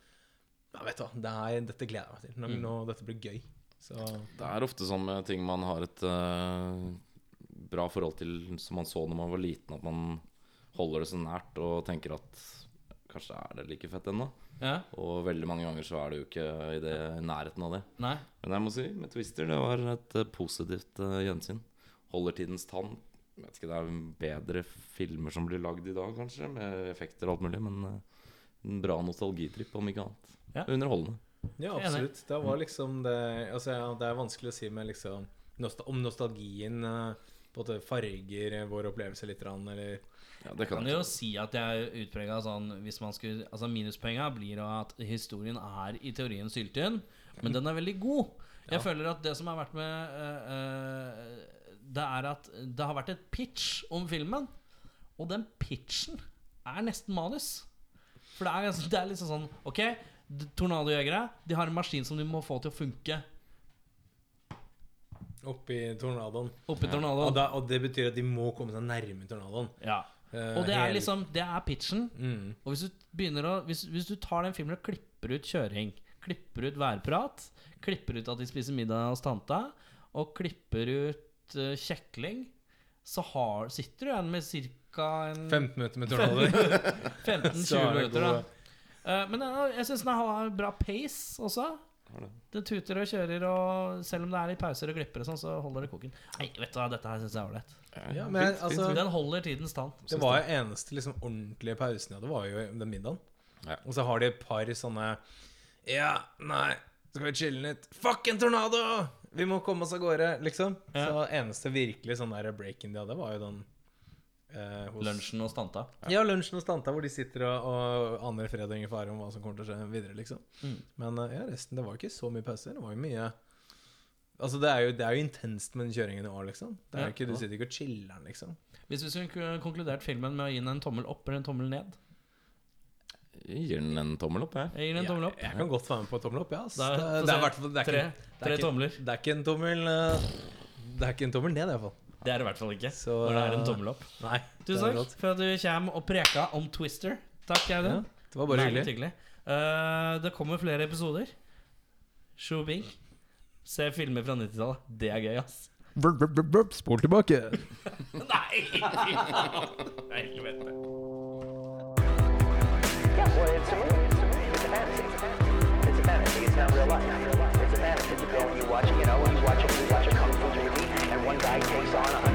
Ja, vet du hva, det er, dette gleder jeg meg til. Nå, Mm. nå, dette blir gøy. Så Det er ofte sånn med ting man har et eh, bra forhold til som man så når man var liten, at man holder det så nært og tenker at kanskje er det like fett ennå. Ja? Og veldig mange ganger så er det jo ikke i det nærheten av det. Nei? Men jeg må si, med Twister, det var et eh, positivt uh, gjensyn. Holder tidens tann. Jeg vet ikke, Det er bedre filmer som blir lagd i dag, kanskje, med effekter og alt mulig, men uh, en bra nostalgitripp, om ikke annet. Ja. Underholdende. ja, absolutt. Det var liksom det Altså, ja, det er vanskelig å si med liksom nostal om nostalgien eh, på en måte farger vår opplevelse litt, eller Ja, det kan Kan jeg jo si at jeg er utprega sånn hvis man skulle Altså Minuspoenga blir at historien er i teorien syltynn, men den er veldig god. Jeg føler at det som har vært med uh, uh, Det er at det har vært et pitch om filmen, og den pitchen er nesten manus. For det er, det er liksom sånn Ok, tornadojegere De har en maskin som de må få til å funke oppi tornadoen. oppi Og, da, og det betyr at de må komme seg nærme tornadoen. Ja. Eh, Og det er liksom Det er pitchen. mm. Og hvis du begynner å Hvis, hvis du tar den filmen og klipper ut kjøring, klipper ut værprat, klipper ut at de spiser middag hos tanta, og klipper ut uh, kjekling, så har, sitter du igjen med ca. 15 minutter med tornadoer. 15-20 Så er minutter. da. Eh, Men ja, jeg syns den har bra pace også. Det. Tuter og kjører, og selv om det er litt pauser og glipper, og sånn, så holder det koken. Nei, vet du hva, dette her syns jeg er ålreit. Ja, men altså Den holder tidens tann. Det var jo eneste liksom, ordentlige pausen jeg hadde, var jo den middagen. Ja. Og så har de et par sånne Ja, nei, skal vi chille litt? Fuck en tornado! Vi må komme oss av gårde, liksom. Ja. Så eneste virkelig sånn der break-in de hadde, var jo den eh, hos Lunsjen hos tanta. Ja, lunsjen hos tanta, hvor de sitter og, og aner fred og ingen fare om hva som kommer til å skje videre, liksom. Mm. Men eh, ja, resten Det var ikke så mye pauser. Det var jo mye Altså, det er jo, det er jo intenst med den kjøringen i år, liksom. Det er Ja. ikke, du sitter ikke og chiller'n, liksom. Hvis vi skulle konkludert filmen med å gi den en tommel opp eller en tommel ned Jeg gir den en tommel opp, jeg. Jeg gir en tommel opp. Jeg, jeg kan godt være med på tommel opp, ja. Da- Det, få det, er i hvert fall det er Tre, ikke, det er tre ikke- tomler. Det er ikke en tommel eh, Det er ikke en tommel ned, iallfall. Det er det i hvert fall ikke. Så, Når det er en eh, tommel opp. Nei. Tusen takk for at du kommer og preka om Twister. Takk, Ja, det var bare Meget hyggelig. Uh, det kommer flere episoder. Showbing. Se filmer fra 90-tallet. Det er gøy, ass. Brr, brr, brr. Spol tilbake. Nei! Helvete. Yeah, well, it's a movie. It's a fantasy. It's a fantasy. It's not real life. It's a fantasy. You watch, you know, guy takes on a hundred